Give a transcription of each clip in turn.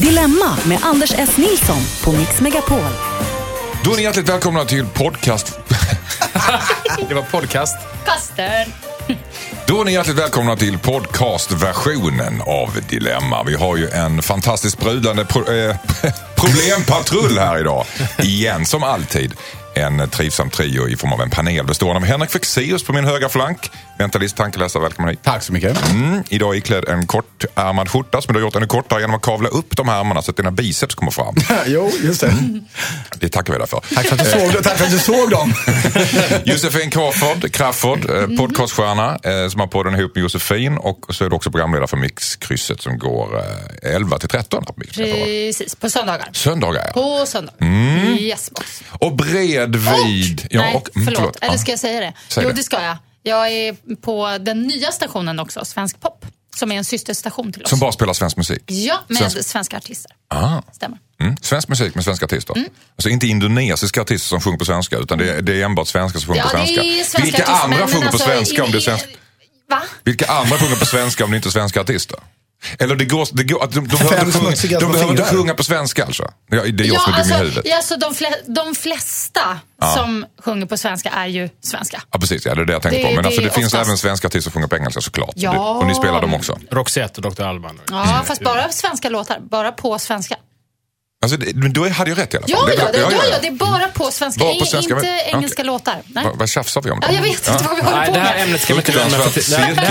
Dilemma med Anders S. Nilsson på Mix Megapol. Då är ni hjärtligt välkomna till podcast... Det var podcast. Kaster. Då är ni hjärtligt välkomna till podcastversionen av Dilemma. Vi har ju en fantastiskt sprudlande pro eh, problempatrull här idag. Igen, som alltid. En trivsam trio i form av en panel bestående av Henrik Fexeus på min högra flank. Mentalist, tankeläsare, välkommen hit. Tack så mycket. Mm, idag iklädd en kortärmad skjorta som du har gjort ännu kortare genom att kavla upp de här ärmarna så att dina biceps kommer fram. jo, just det. Det tackar vi dig för. Tack för att du såg, tack för att du såg dem. Josefin Crawford, Crafoord, eh, podcaststjärna eh, som har podden ihop med Josefin och så är du också programledare för Mixkrysset som går eh, 11 till 13 på Mix Megapol. Precis, på söndagar. Söndagar ja. På söndagar. Yes, boss. Och bredvid... Och, ja, nej, och, mm, förlåt. Eller Ja. ska jag säga det? Säg jo, det. det ska jag. Jag är på den nya stationen också, Svensk Pop. Som är en systerstation till oss. Som bara spelar svensk musik. Ja, med Svensk- svenska artister. Ah. Stämmer. Mm. Svensk musik med svenska artister. Alltså inte indonesiska artister som sjunger på svenska utan det är, det är enbart svenskar som sjunger Ja, på svenska. svenska Vilka artister, andra sjunger på alltså, svenska om det är i- svenska? Va? Vilka andra sjunger på svenska om det inte är svenska artister? Eller det går, det går, att de, de, behöver Fem inte sjunga, de behöver inte sjunga på svenska alltså? Ja, det är jag som är dum i huvudet. ja, alltså de, fle- de flesta som sjunger på svenska är ju svenska. Ja precis, ja, det är det jag tänkte Det- på. Men det alltså, det är finns oftast- även svenska artister som sjunger på engelska såklart. Ja. Det, och ni spelar dem också. Roxette och Dr. Alban. Ja, fast bara svenska låtar. Bara på svenska. Alltså, det, men då hade jag rätt i alla fall. Ja, Det- ja, det, ja, ja, det är bara på svenska. Bara på svenska, inte men- engelska okej. låtar. Nej. Vad, vad tjafsar vi om då? Ja, jag vet inte vad vi håller på med. Ämnet ska vi inte lämna för tidigt. Det det det inte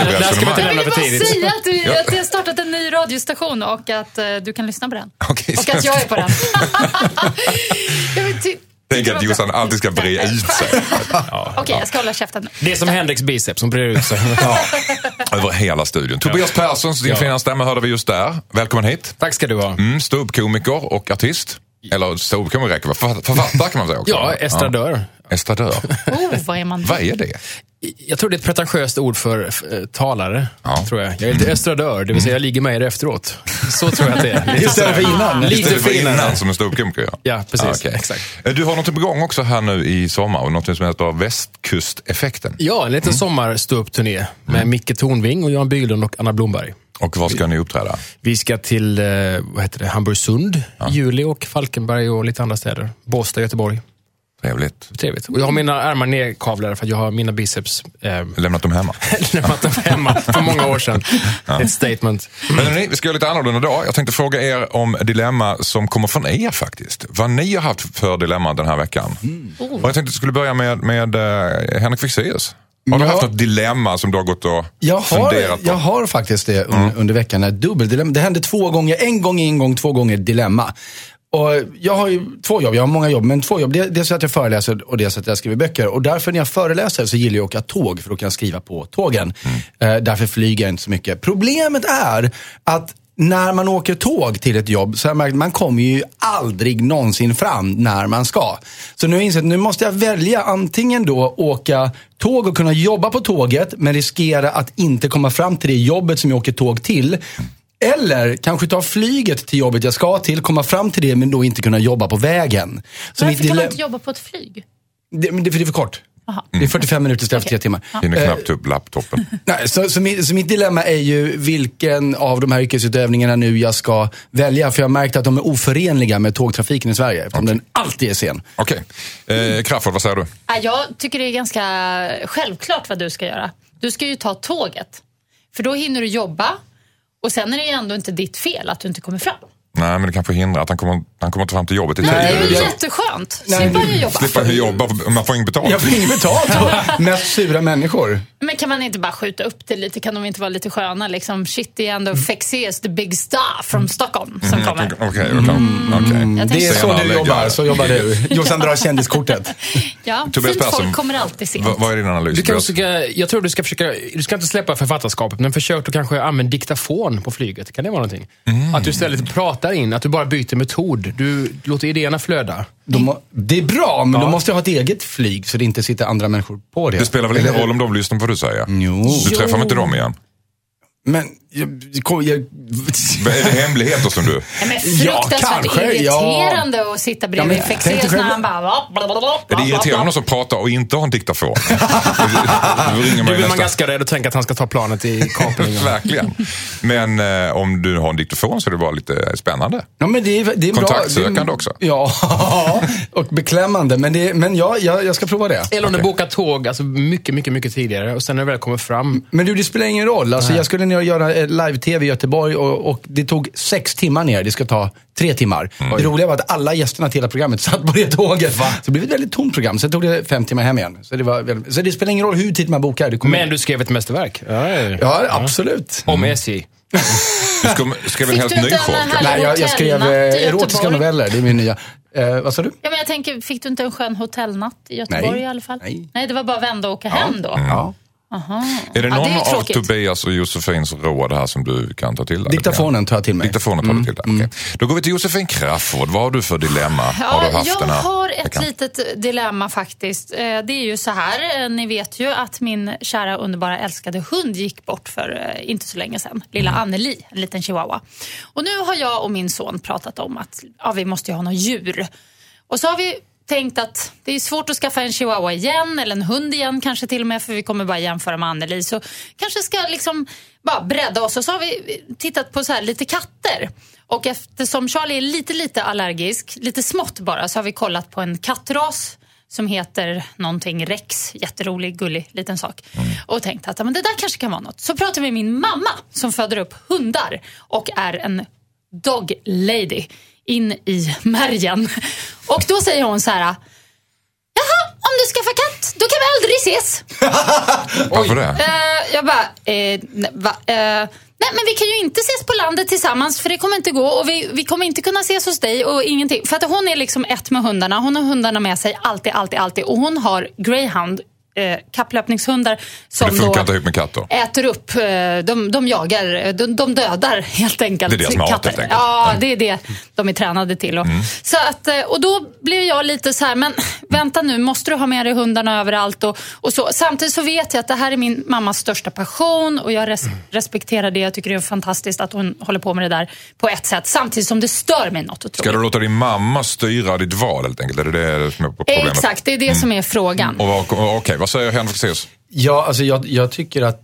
Jag vill bara säga att, du, Ja. att jag har startat en ny radiostation och att eh, du kan lyssna på den. Okej, och att jag är på den. Tänk att det Jossan alltid ska bre ut sig. Okej, jag ska hålla käften. Det är som Henriks biceps som breder ut sig. Över hela studion. Tobias Persson, din Ja. fina stämma hörde vi just där. Välkommen hit. Tack ska du ha. Mm, Ståuppkomiker och artist. Eller ståuppkomiker räcker Författare kan man säga också. Ja, estradör. Ja. Estradör. Oh, vad är man? Vad är det? Jag tror det är ett pretentiöst ord för eh, talare. Ja. Tror jag. jag är lite estradör, det vill säga jag ligger med er efteråt. Så tror jag att det är. Lite Istället för innan. Lite för innan som en ståuppkomiker. Ja, precis. Ah, okej. Exakt. Eh, Du har något på gång också här nu i sommar. och Något som heter Västkusteffekten. Ja, en liten Mm. sommarståuppturné med Micke Tornving och Jan Bylund och Anna Blomberg. Och var ska ni uppträda? Vi ska till eh, vad heter det, Hamburgsund i juli och Falkenberg och lite andra städer. Båstad, Göteborg. Trevligt. Trevligt. Och jag har mina armar nedkavlade för att jag har mina biceps eh, Lämnat dem hemma. lämnat dem hemma för många år sedan. Ett statement. Men hörni, vi ska göra lite annorlunda idag. Jag tänkte fråga er om dilemma som kommer från er faktiskt. Vad ni har haft för dilemma den här veckan. Och jag tänkte att jag skulle börja med, med uh, Henrik Fexeus. Har du Ja. haft något dilemma som du har gått och Jag har, funderat på? jag har faktiskt det un, under veckan. Dubbeldilemma. Det hände två gånger. En gång, en gång, två gånger dilemma. Och jag har ju två jobb, jag har många jobb, men två jobb. Dels att jag föreläser och dels att jag skriver böcker. Och därför när jag föreläser så gillar jag att åka tåg, för då kan jag skriva på tågen. Eh, därför flyger jag inte så mycket. Problemet är att när man åker tåg till ett jobb så har jag märkt att man kommer ju aldrig någonsin fram när man ska. Så nu har jag insett att nu måste jag välja antingen då åka tåg och kunna jobba på tåget men riskera att inte komma fram till det jobbet som jag åker tåg till. Eller kanske ta flyget till jobbet jag ska till, komma fram till det men då inte kunna jobba på vägen. Så Varför kan man inte jobba på ett flyg? det, men det, för det är för kort. Jaha. Det är 45 minuter istället för tre timmar. Hinner knappt upp laptopen. Nej, så, så, mitt, så mitt dilemma är ju vilken av de här yrkesutövningarna nu jag ska välja. För jag har märkt att de är oförenliga med tågtrafiken i Sverige. Eftersom den alltid är sen. Okej. Eh, Crafoord, vad säger du? Ja, Jag tycker det är ganska självklart vad du ska göra. Du ska ju ta tåget. För då hinner du jobba och sen är det ju ändå inte ditt fel att du inte kommer fram. Nej, men det kanske hindrar att han kommer, han kommer inte fram till jobbet i tid. Nej, det är Eller väl så. jätteskönt. Ju jobba. Slippa jobba, man får inget betalt. Jag får inget betalt. Mest sura människor. Men kan man inte bara skjuta upp det lite? Kan de inte vara lite sköna? Liksom, shit, det är ändå Fexeus, the big star from Stockholm, som Mm, kommer. Okej, okej. okej. Jag Det är så du jobbar, så jobbar du. Jossan drar kändiskortet. Ja, Tobias fint Persson, folk kommer alltid sent. Vad, är din analys? Du kanske ska, jag tror du ska försöka, du ska inte släppa författarskapet, men försök att kanske använda diktafon på flyget. Kan det vara någonting? Mm. Att du istället pratar in, att du bara byter metod. Du låter idéerna flöda. De, det är bra, men då måste jag ha ett eget flyg så det inte sitter andra människor på det. Det spelar väl ingen roll om de lyssnar på vad du säger? Jo. Du träffar väl inte dem igen? Men jag, kom- jag, Är det hemligheter som du... Nej, men Ja, fruktansvärt kanske, ja. irriterande att sitta bredvid Ja, Fexeus när själv- han bara... Bla, bla, bla, Är det irriterande som pratar och inte har en diktafon? Då ringer Då man ju blir man nästan. ganska rädd och tänker att han ska ta planet i kapningen. Verkligen. Men eh, om du har en diktafon så är det bara lite spännande. Ja, men det är, det är bra. Kontaktsökande Det är- också. Ja, och beklämmande. Men, det, men ja, jag, jag ska prova det. Eller om du bokar tåg alltså mycket, mycket, mycket tidigare och sen när det väl kommer fram. Men du, det spelar ingen roll. Alltså, jag skulle och göra live-tv i Göteborg och, och det tog sex timmar ner. Det ska ta tre timmar. Mm. Det roliga var att alla gästerna till hela programmet satt på det tåget. Så det blev ett väldigt tomt program. Sen tog det fem timmar hem igen. Så det, var, väldigt- så det spelar ingen roll hur tidigt man bokar. Men du skrev ett mästerverk. Ja, Ja, absolut. Om SJ. Du ska, inte en nyfolka? härlig- Nej, jag, jag skrev eh, erotiska noveller. Det är min nya. Eh, vad sa du? Ja, men jag tänker, fick du inte en skön hotellnatt i Göteborg Nej. i alla fall? Nej. det var bara vända och åka hem då? Ja. Är det Ja, någon det är av. Tobias och Josefins råd här som du kan ta till dig? Diktafonen tar jag till mig. Diktafonen tar du till dig. okej. Då går vi till Josefin Crafoord. Vad har du för dilemma? har du Ja, haft jag har ett veckan? litet dilemma faktiskt. Eh, Det är ju så här, eh, ni vet ju att min kära underbara älskade hund gick bort för eh, inte så länge sedan. Lilla Mm. Anneli, en liten chihuahua. Och nu har jag och min son pratat om att ja, vi måste ju ha något djur. Och så har vi tänkt att det är svårt att skaffa en chihuahua igen, eller en hund igen kanske till och med, för vi kommer bara jämföra med Anneli. Så kanske ska liksom bara bredda oss. Och så har vi tittat på så här lite katter. Och eftersom Charlie är lite, lite allergisk, lite smått bara, så har vi kollat på en kattras som heter någonting Rex, jätterolig, gullig liten sak. Och tänkt att men det där kanske kan vara något. Så pratade vi med min mamma som föder upp hundar och är en dog lady in i märgen. Och då säger hon så här, jaha, om du skaffar katt, då kan vi aldrig ses. Varför det? Eh, jag bara, eh, ne- va, eh, nej men vi kan ju inte ses på landet tillsammans för det kommer inte gå och vi, vi kommer inte kunna ses hos dig och ingenting. För att hon är liksom ett med hundarna. Hon har hundarna med sig alltid, alltid, alltid. Och hon har greyhound, eh, kapplöpningshundar som Det funkar då inte ihop med katter. äter upp, eh, de, de jagar, de, de dödar helt enkelt Det är deras mat, katter. helt enkelt. Ja, Mm. det är det de är tränade till. Och, så att, eh, och då blev jag lite så här, men vänta nu, måste du ha med dig hundarna överallt? Och, och så. Samtidigt så vet jag att det här är min mammas största passion och jag res, respekterar det. Jag tycker det är fantastiskt att hon håller på med det där på ett sätt. Samtidigt som det stör mig något otroligt. Ska du låta din mamma styra ditt val helt enkelt? Är det det som är problemet? Exakt, det är det som är frågan. Och vad- Okej, vad säger Henrik Fexeus? Ja, alltså jag, jag tycker att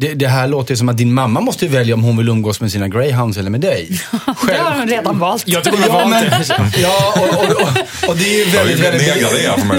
det, det här låter som att din mamma måste ju välja om hon vill umgås med sina greyhounds eller med dig. Det har hon redan valt. Jag tycker hon har Ja, valt det. ja och, och, och, och det är ju väldigt, väldigt,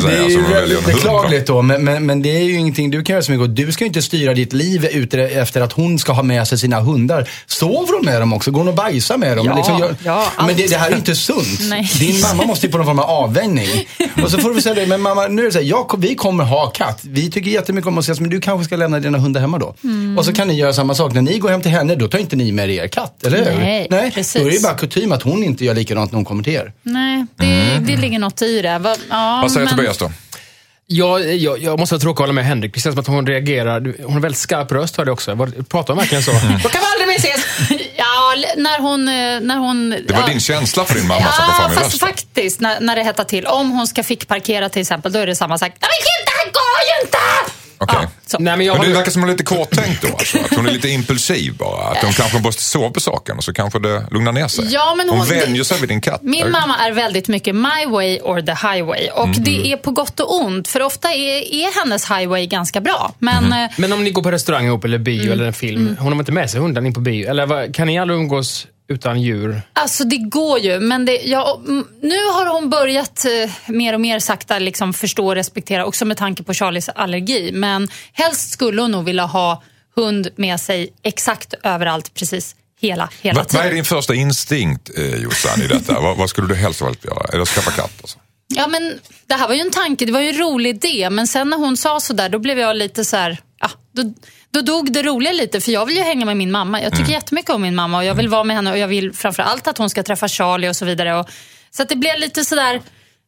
det är ju väldigt beklagligt då. Men, men, men det är ju ingenting du kan göra så mycket åt. Du ska ju inte styra ditt liv ute efter att hon ska ha med sig sina hundar. Sover hon med dem också? Går hon och bajsar med dem? Ja, ja, men det, det här är inte sunt. Nej. Din mamma måste ju på någon form av avvägning. Och så får du säga det, men mamma, nu är det så här, jag, vi kommer ha katt. Vi tycker jättemycket om att ses, men du kanske ska lämna dina hundar hemma då. Mm. Och så kan ni göra samma sak. När ni går hem till henne, då tar inte ni med er katt, eller hur? Nej, Nej. precis. Då är det bara kutym att hon inte gör likadant när hon kommer till er. Nej, det, det ligger något i det. Va, ja, Mm. Vad säger men- Tobias då? Jag, jag, jag måste vara tråkig och hålla med Henrik. Det känns som att hon reagerar. Hon har väldigt skarp röst, hörde jag också. Pratar hon verkligen så? Då kan vi aldrig mer ses! Ja, när hon... eh, När hon Det var ja. din känsla för din mamma som kom Ja, fram i fast rösten. faktiskt när, när det hettar till. Om hon ska fick parkera till exempel, då är det samma sak. Nej men det här går ju inte! Okej. Ja. Nej, men jag Men det verkar som hon är lite korttänkt då. Alltså. Att hon är lite impulsiv bara. Att hon kanske måste sova på saken och så kanske det lugnar ner sig. Ja, men hon hon- vänjer sig vid din katt. Min mamma är väldigt mycket my way or the highway. Och Mm. det är på gott och ont. För ofta är, är hennes highway ganska bra. Men Mm. eh, Men om ni går på restaurang ihop eller bio Mm. eller en film. Hon har inte med sig hunden in på bio? Eller kan ni aldrig umgås utan djur? Alltså det går ju, men det, ja, nu har hon börjat eh, mer och mer sakta liksom förstå och respektera, också med tanke på Charlies allergi. Men helst skulle hon nog vilja ha hund med sig exakt överallt, precis hela, hela Va, vad är tiden. din första instinkt, eh, Jossan, i detta? vad, vad skulle du helst vilja göra? Att skaffa katt? Alltså? Ja, men det här var ju en tanke, det var ju en rolig idé. Men sen när hon sa sådär, då blev jag lite så här, ja, då, då dog det roliga lite. För jag vill ju hänga med min mamma. Jag tycker Mm. jättemycket om min mamma och jag vill vara med henne och jag vill framför allt att hon ska träffa Charlie och så vidare. Och, så att det blev lite sådär,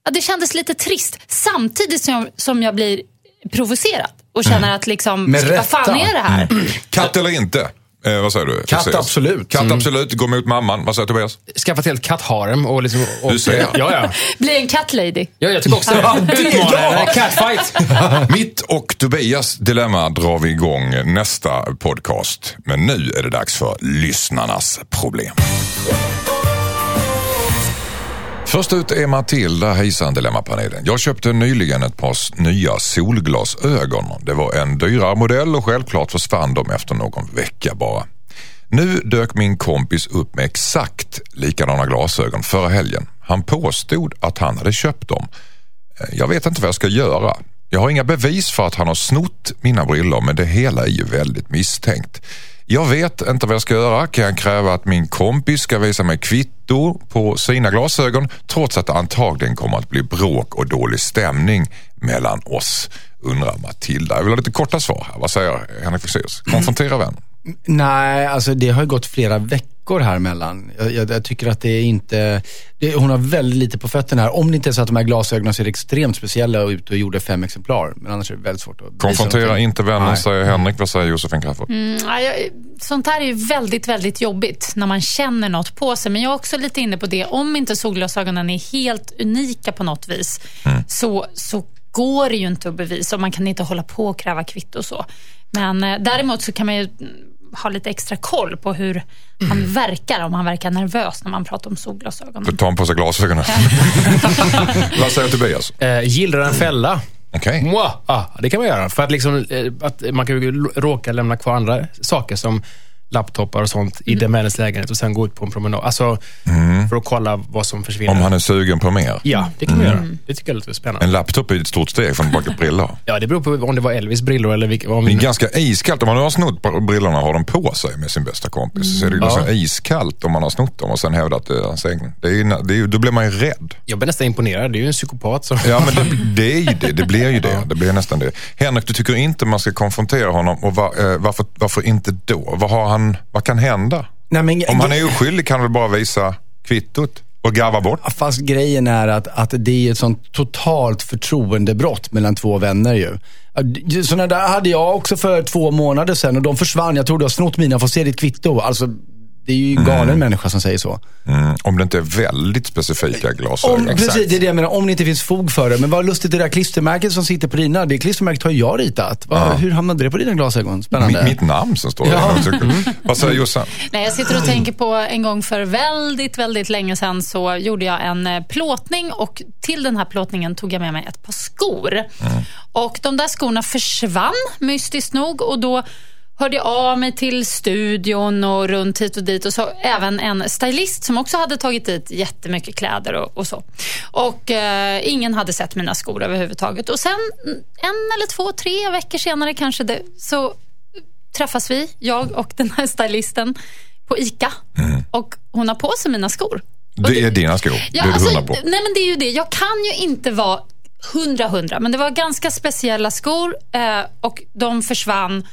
ja, det kändes lite trist. Samtidigt som jag, som jag blir provocerad och känner att liksom, vad fan är det här? Katt eller inte? Eh, vad säger du? Katt Precis. absolut. Katt absolut. Gå mot mamman. Vad säger Tobias? Skaffa till ett kattharem och liksom... Och, Du ser. Ja, ja. Bli en cat lady. Ja, jag tycker också det. Utmana. Catfight. Mitt och Tobias dilemma drar vi igång nästa podcast. Men nu är det dags för lyssnarnas problem. Först ut är Matilda. Hejsan Dilemmapanelen. Jag köpte nyligen ett par nya solglasögon. Det var en dyrare modell och självklart försvann de efter någon vecka bara. Nu dök min kompis upp med exakt likadana glasögon förra helgen. Han påstod att han hade köpt dem. Eh, jag vet inte vad jag ska göra. Jag har inga bevis för att han har snott mina brillor men det hela är ju väldigt misstänkt. Jag vet inte vad jag ska göra. Kan jag kräva att min kompis ska visa mig kvitto på sina glasögon trots att det antagligen kommer att bli bråk och dålig stämning mellan oss? Undrar Matilda. Jag vill ha lite korta svar här. Vad säger Henrik Fexeus? Konfrontera vän. Nej, alltså det har ju gått flera veckor här mellan. Jag, jag, jag tycker att det är inte, det, hon har väldigt lite på fötterna här. Om det inte är så att de här glasögonen ser extremt speciella ut och gjorde fem exemplar. Men annars är det väldigt svårt att Konfrontera inte vännen, Nej. säger Henrik. Vad säger Josefin Crafoord? Ja, jag, sånt här är ju väldigt, väldigt jobbigt när man känner något på sig. Men jag är också lite inne på det, om inte solglasögonen är helt unika på något vis, så, så går det ju inte att bevisa och man kan inte hålla på och kräva kvitto och så. Men eh, däremot så kan man ju mm, ha lite extra koll på hur han verkar, om han verkar nervös när man pratar om solglasögon. Då tar han på sig glasögonen. Vad säger Tobias? Eh, gillra en fälla. Okej. Mwah! Ah, det kan man göra. För att, liksom, eh, att man kan råka lämna kvar andra saker som laptopar och sånt i den männens lägenhet och sen gå ut på en promenad. Alltså, för att kolla vad som försvinner. Om han är sugen på mer. Ja, det kan man göra. Det tycker jag låter spännande. En laptop är ett stort steg från baka brillor. Ja, det beror på om det var Elvis brillor eller vilka. Om, Det är ganska iskallt. Om man nu har snott brillorna och har dem på sig med sin bästa kompis så är det ganska iskallt om man har snott dem och sen hävdat att det är hans egna. Det är, ju- det är, ju- då blir man ju rädd. jag blir nästan imponerad. Det är ju en psykopat som... Ja, men det, det är ju det. Det blir ju det. Det blir nästan det. Henrik, du tycker inte man ska konfrontera honom och va, eh, varför, varför inte då? Vad, har han, vad kan hända? Nej, men, Om han är oskyldig kan han väl bara visa kvittot och garva bort? Fast grejen är att, att det är ett sånt totalt förtroendebrott mellan två vänner ju. Sådana där hade jag också för två månader sedan och de försvann. Jag tror du har snott mina, får se ditt kvitto. Alltså, det är ju en galen människa som säger så. Mm, om det inte är väldigt specifika glasögon. Om, precis, det är det jag menar. Om det inte finns fog för det. Men vad lustigt det där klistermärket som sitter på dina. Det klistermärket har jag ritat. Va, Hur hamnade det på dina glasögon? Spännande. Mitt, mitt namn som står Ja. där. Vad säger Jossan? Nej, jag sitter och tänker på en gång för väldigt, väldigt länge sedan så gjorde jag en eh, plåtning och till den här plåtningen tog jag med mig ett par skor. Och de där skorna försvann mystiskt nog och då hörde jag av mig till studion och runt hit och dit och så även en stylist som också hade tagit dit jättemycket kläder och, och så. Och eh, ingen hade sett mina skor överhuvudtaget. Och sen mm, en eller två, tre veckor senare kanske det, så träffas vi, jag och den här stylisten på ICA. Och hon har på sig mina skor. Det är dina skor. Ja, det är alltså, på. nej men det är ju det. Jag kan ju inte vara hundra hundra, men det var ganska speciella skor eh, och de försvann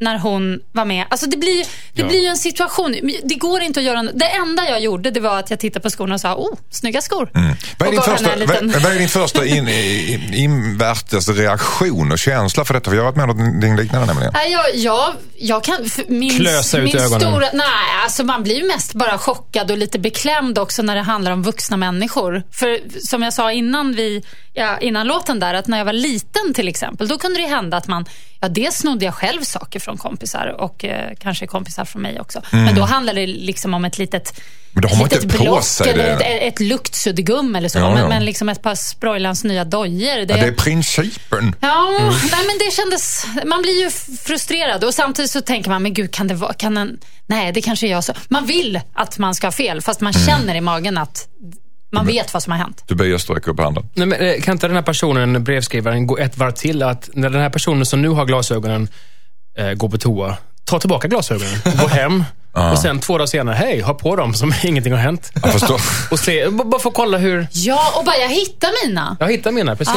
när hon var med. Alltså det blir, det blir ju en situation. Det går inte att göra... Det enda jag gjorde det var att jag tittade på skorna och sa, oh, snygga skor. Vad är, din första, liten- vad, vad är din första in, in, invärtes reaktion och känsla för detta? För jag har varit med om någonting liknande nämligen. Nej, jag, jag, jag kan... Min, Klösa ut min ögonen. Stora, nej, alltså man blir mest bara chockad och lite beklämd också när det handlar om vuxna människor. För som jag sa innan, vi, ja, innan låten där, att när jag var liten till exempel, då kunde det hända att man, ja dels snodde jag själv saker från kompisar och eh, kanske kompisar från mig också. Men då handlade det liksom om ett litet Mm. Men då har man inte på sig eller det. ett, ett luktsuddgum eller så. Ja, men, ja. men liksom ett par Sproilans nya dojor. Ja, det är principen. Ja, Mm. nej, men det kändes... Man blir ju frustrerad och samtidigt så tänker man, men gud, kan det vara... Kan en, nej, det kanske är jag så. Man vill att man ska ha fel, fast man Mm. känner i magen att man vet vad som har hänt. Tobias sträcker upp handen. Nej, men, eh, kan inte den här personen, brevskrivaren, gå ett varv till? Att när den här personen som nu har glasögonen eh, går på toa, ta tillbaka glasögonen, gå hem och sen två dagar senare, hej, ha på dem som ingenting har hänt. Jag förstår. Och se, bara få kolla hur... Ja, och bara jag hittar mina. Jag hittar mina, precis.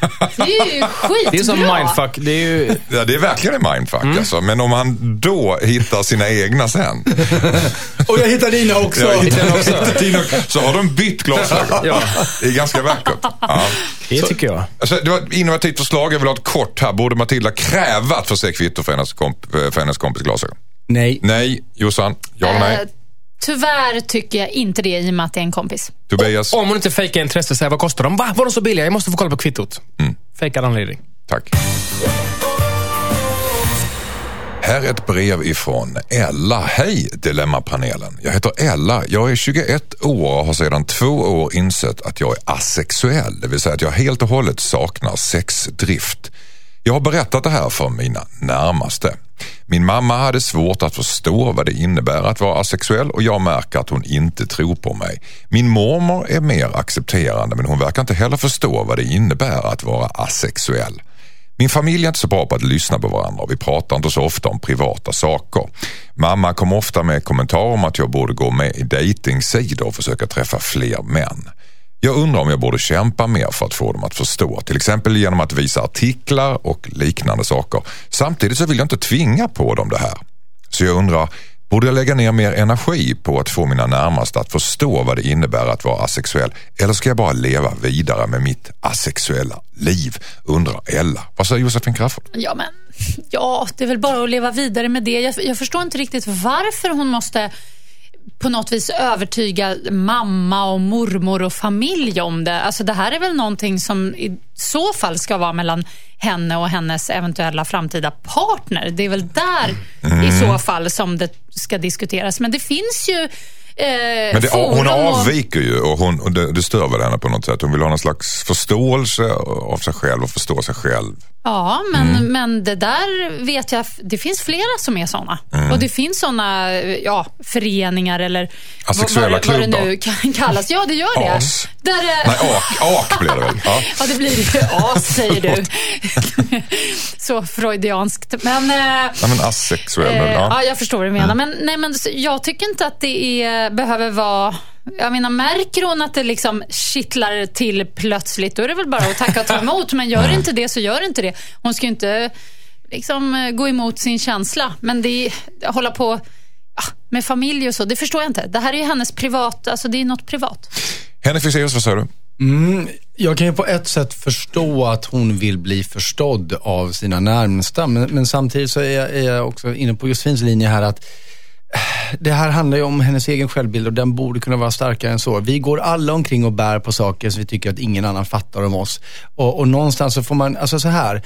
Ja, det är ju skitbra. Det är som mindfuck. Det är ju... Ja, det är verkligen en mindfuck alltså. Men om han då hittar sina egna sen. Och jag hittar dina också. Ja, hittar, hittar dina, så har de bytt glasögon. Ja. Det är ganska vackert. Ja. Det Så- tycker jag. Alltså, det var ett innovativt förslag. Jag vill ha ett kort här. Borde Matilda kräva att få se kvitto för hennes, komp- för hennes kompis glasögon? Nej. Nej, Jossan. Ja eller nej? Eh, tyvärr tycker jag inte det i och med att det är en kompis. Tobias? Om hon inte fejkar intresse, säger vad kostar de? Va? Var de så billiga? Jag måste få kolla på kvittot. Mm. Fejkad anledning. Tack. Här är ett brev ifrån Ella. Hej Dilemmapanelen. Jag heter Ella. Jag är 21 år och har sedan två år insett att jag är asexuell. Det vill säga att jag helt och hållet saknar sexdrift. Jag har berättat det här för mina närmaste. Min mamma hade svårt att förstå vad det innebär att vara asexuell och jag märker att hon inte tror på mig. Min mormor är mer accepterande men hon verkar inte heller förstå vad det innebär att vara asexuell. Min familj är inte så bra på att lyssna på varandra och vi pratar inte så ofta om privata saker. Mamma kom ofta med kommentarer om att jag borde gå med i dejtingsidor och försöka träffa fler män. Jag undrar om jag borde kämpa mer för att få dem att förstå, till exempel genom att visa artiklar och liknande saker. Samtidigt så vill jag inte tvinga på dem det här. Så jag undrar, borde jag lägga ner mer energi på att få mina närmaste att förstå vad det innebär att vara asexuell? Eller ska jag bara leva vidare med mitt asexuella liv? Undrar Ella. Vad säger Josefin Crafoord? Ja, men ja, det är väl bara att leva vidare med det. Jag, jag förstår inte riktigt varför hon måste på något vis övertyga mamma och mormor och familj om det. Alltså det här är väl någonting som så fall ska vara mellan henne och hennes eventuella framtida partner. Det är väl där i så fall som det ska diskuteras. Men det finns ju eh, Men det, hon avviker ju och, hon, och det, det stör väl henne på något sätt. Hon vill ha någon slags förståelse av sig själv och förstå sig själv. Ja, men, Mm. men det där vet jag, det finns flera som är såna. Mm. Och det finns såna ja, föreningar eller Asexuella vad, vad det klubbar. nu kan kallas. Ja, det gör det. As. Där, Nej, ak, ak blir det väl? Ja. Ja, det blir as, säger du. Så freudianskt. Men, eh, Nej, men asexuell. eh, men, ja. ja. jag förstår vad du menar. Men, nej, men jag tycker inte att det är, behöver vara... Jag menar, märker hon att det liksom kittlar till plötsligt, då är det väl bara att tacka och ta emot. Men gör inte det så gör inte det. Hon ska ju inte liksom, eh, gå emot sin känsla. Men det är, hålla på ja, med familj och så, det förstår jag inte. Det här är ju hennes privat, alltså det är något privat. Henrik Fexeus, vad säger du? Jag kan ju på ett sätt förstå att hon vill bli förstådd av sina närmsta. Men, men samtidigt så är jag, är jag också inne på Josefins linje här att eh, det här handlar ju om hennes egen självbild och den borde kunna vara starkare än så. Vi går alla omkring och bär på saker som vi tycker att ingen annan fattar om oss. Och, och någonstans så får man, alltså så här,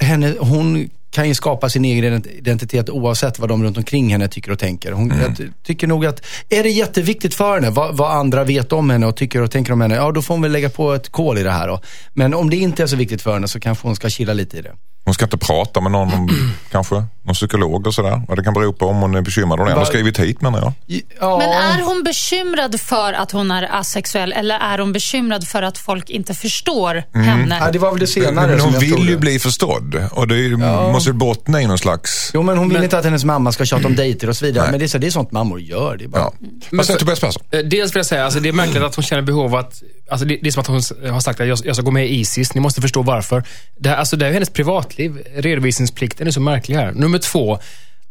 henne, hon kan ju skapa sin egen identitet oavsett vad de runt omkring henne tycker och tänker. Hon, Jag ty- tycker nog att, är det jätteviktigt för henne vad, vad andra vet om henne och tycker och tänker om henne, ja då får hon väl lägga på ett kol i det här då. Men om det inte är så viktigt för henne så kanske hon ska chilla lite i det. Hon ska inte prata med någon, om, kanske, någon psykolog och sådär. Vad det kan bero på om hon är bekymrad. Hon har ändå skrivit hit menar jag. Ja. Men är hon bekymrad för att hon är asexuell eller är hon bekymrad för att folk inte förstår henne? Ja, det var väl det senare Men som hon vill trodde. ju bli förstådd och det är, måste ju bottna i någon slags... Jo men hon vill inte att hennes mamma ska tjata om dejter och så vidare. Men det är, så, det är sånt mammor gör. Det är bara... Ja. Vad säger Tobias Persson? Eh, Dels vill jag säga, alltså, det är märkligt att hon känner behov av att... Alltså, det, det är som att hon har sagt att jag, jag ska gå med i Isis. Ni måste förstå varför. Det, här, alltså, det är hennes privatliv. Redovisningsplikten är så märklig här. Nummer två.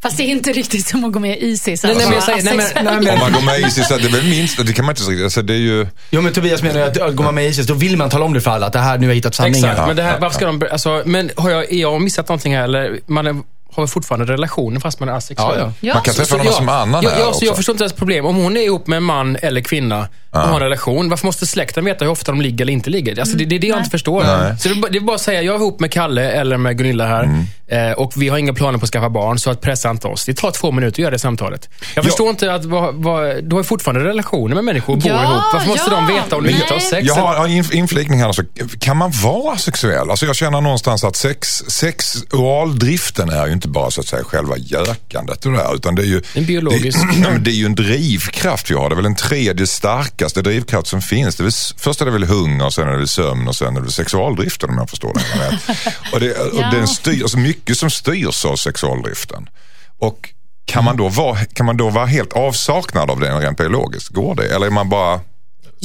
Fast det är inte riktigt som att gå med i Isis. Nej, nej, men jag säger- nej, men- nej, Om man går med i Isis, det är väl minst, det kan man inte alltså det är ju... Jo men Tobias menar ju att går man med i Isis, då vill man tala om det för alla. Att det här, nu har jag hittat sanningen. Exakt, men det här, varför ska de... Alltså, men har jag, är jag missat någonting här? Eller man är, har fortfarande relationer fast man är asexuell? Ja, ja. Ja. Man kan träffa någon som annan ja, här ja, så också. Jag förstår inte ens problem. Om hon är ihop med en man eller kvinna och har en relation, varför måste släkten veta hur ofta de ligger eller inte ligger? Alltså, det, det är det jag inte förstår. Nej. Så det, är bara- det är bara att säga, jag är ihop med Kalle eller med Gunilla här eh, och vi har inga planer på att skaffa barn, så att pressa inte oss. Det tar två minuter att göra det samtalet. Jag Ja. förstår inte att vad, vad, du har fortfarande relationer med människor och bor Ja, ihop. Varför måste ja, de veta om du inte har sex? Jag har en inf- inflikning här. Alltså, kan man vara asexuell? Alltså jag känner någonstans att sex, sexualdriften är ju inte bara så att säga själva gökandet och det här, utan det är ju... En biologisk. Det, det är ju en drivkraft vi har. Det är väl den tredje starkaste drivkraft som finns. Det är väl, först är det väl hunger, sen är det sömn och sen är det sexualdriften om jag förstår det. Och det, och Ja. den styr, alltså mycket som styrs av sexualdriften. Och kan man, då vara, kan man då vara helt avsaknad av den rent biologiskt? Går det? Eller är man bara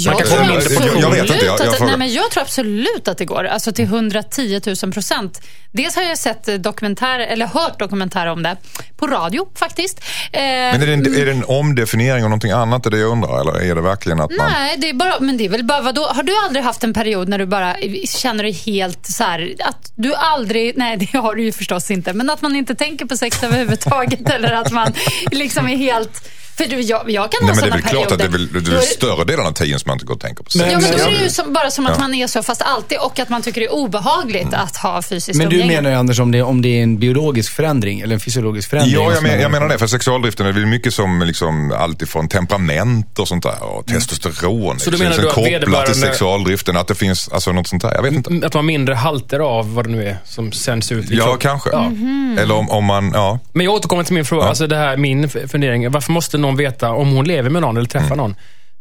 jag, kan tror komma mindre absolut Jag- jag vet inte, jag- jag att, nej, men jag tror absolut att det går. Alltså till 110 000 procent. Dels har jag sett dokumentär, eller hört dokumentärer om det. På radio faktiskt. Eh, Men är det, en, är det en omdefiniering av någonting annat, är det jag undrar? Eller är det verkligen att man... Nej, det är bara, men det är väl bara, vadå? Har du aldrig haft en period när du bara känner dig helt så här, att du aldrig, nej det har du ju förstås inte, men att man inte tänker på sex överhuvudtaget eller att man liksom är helt, för du, jag, jag kan Nej, ha men det är sådana väl klart att det är, väl, det är större delen av tiden som man inte går och tänker på. Men- Ja, men då är Ja. det ju som, bara som att Ja. man är så fast alltid och att man tycker det är obehagligt att ha fysiskt Men du umgänge. menar ju Anders om det, om det är en biologisk förändring eller en fysiologisk förändring? Ja, jag, men, jag menar det. För sexualdriften är väl mycket som liksom, allt ifrån temperament och sånt där och testosteron. Så du Det menar finns du att kopplat till sexualdriften, att det finns alltså, något sånt där. Jag vet inte. Att man har mindre halter av vad det nu är som sänds ut i Ja, kanske. Mhm. Eller om, om man, ja. Men jag återkommer till min fråga. Ja. Alltså det här, min fundering. Varför måste någon veta om hon lever med någon eller träffar någon?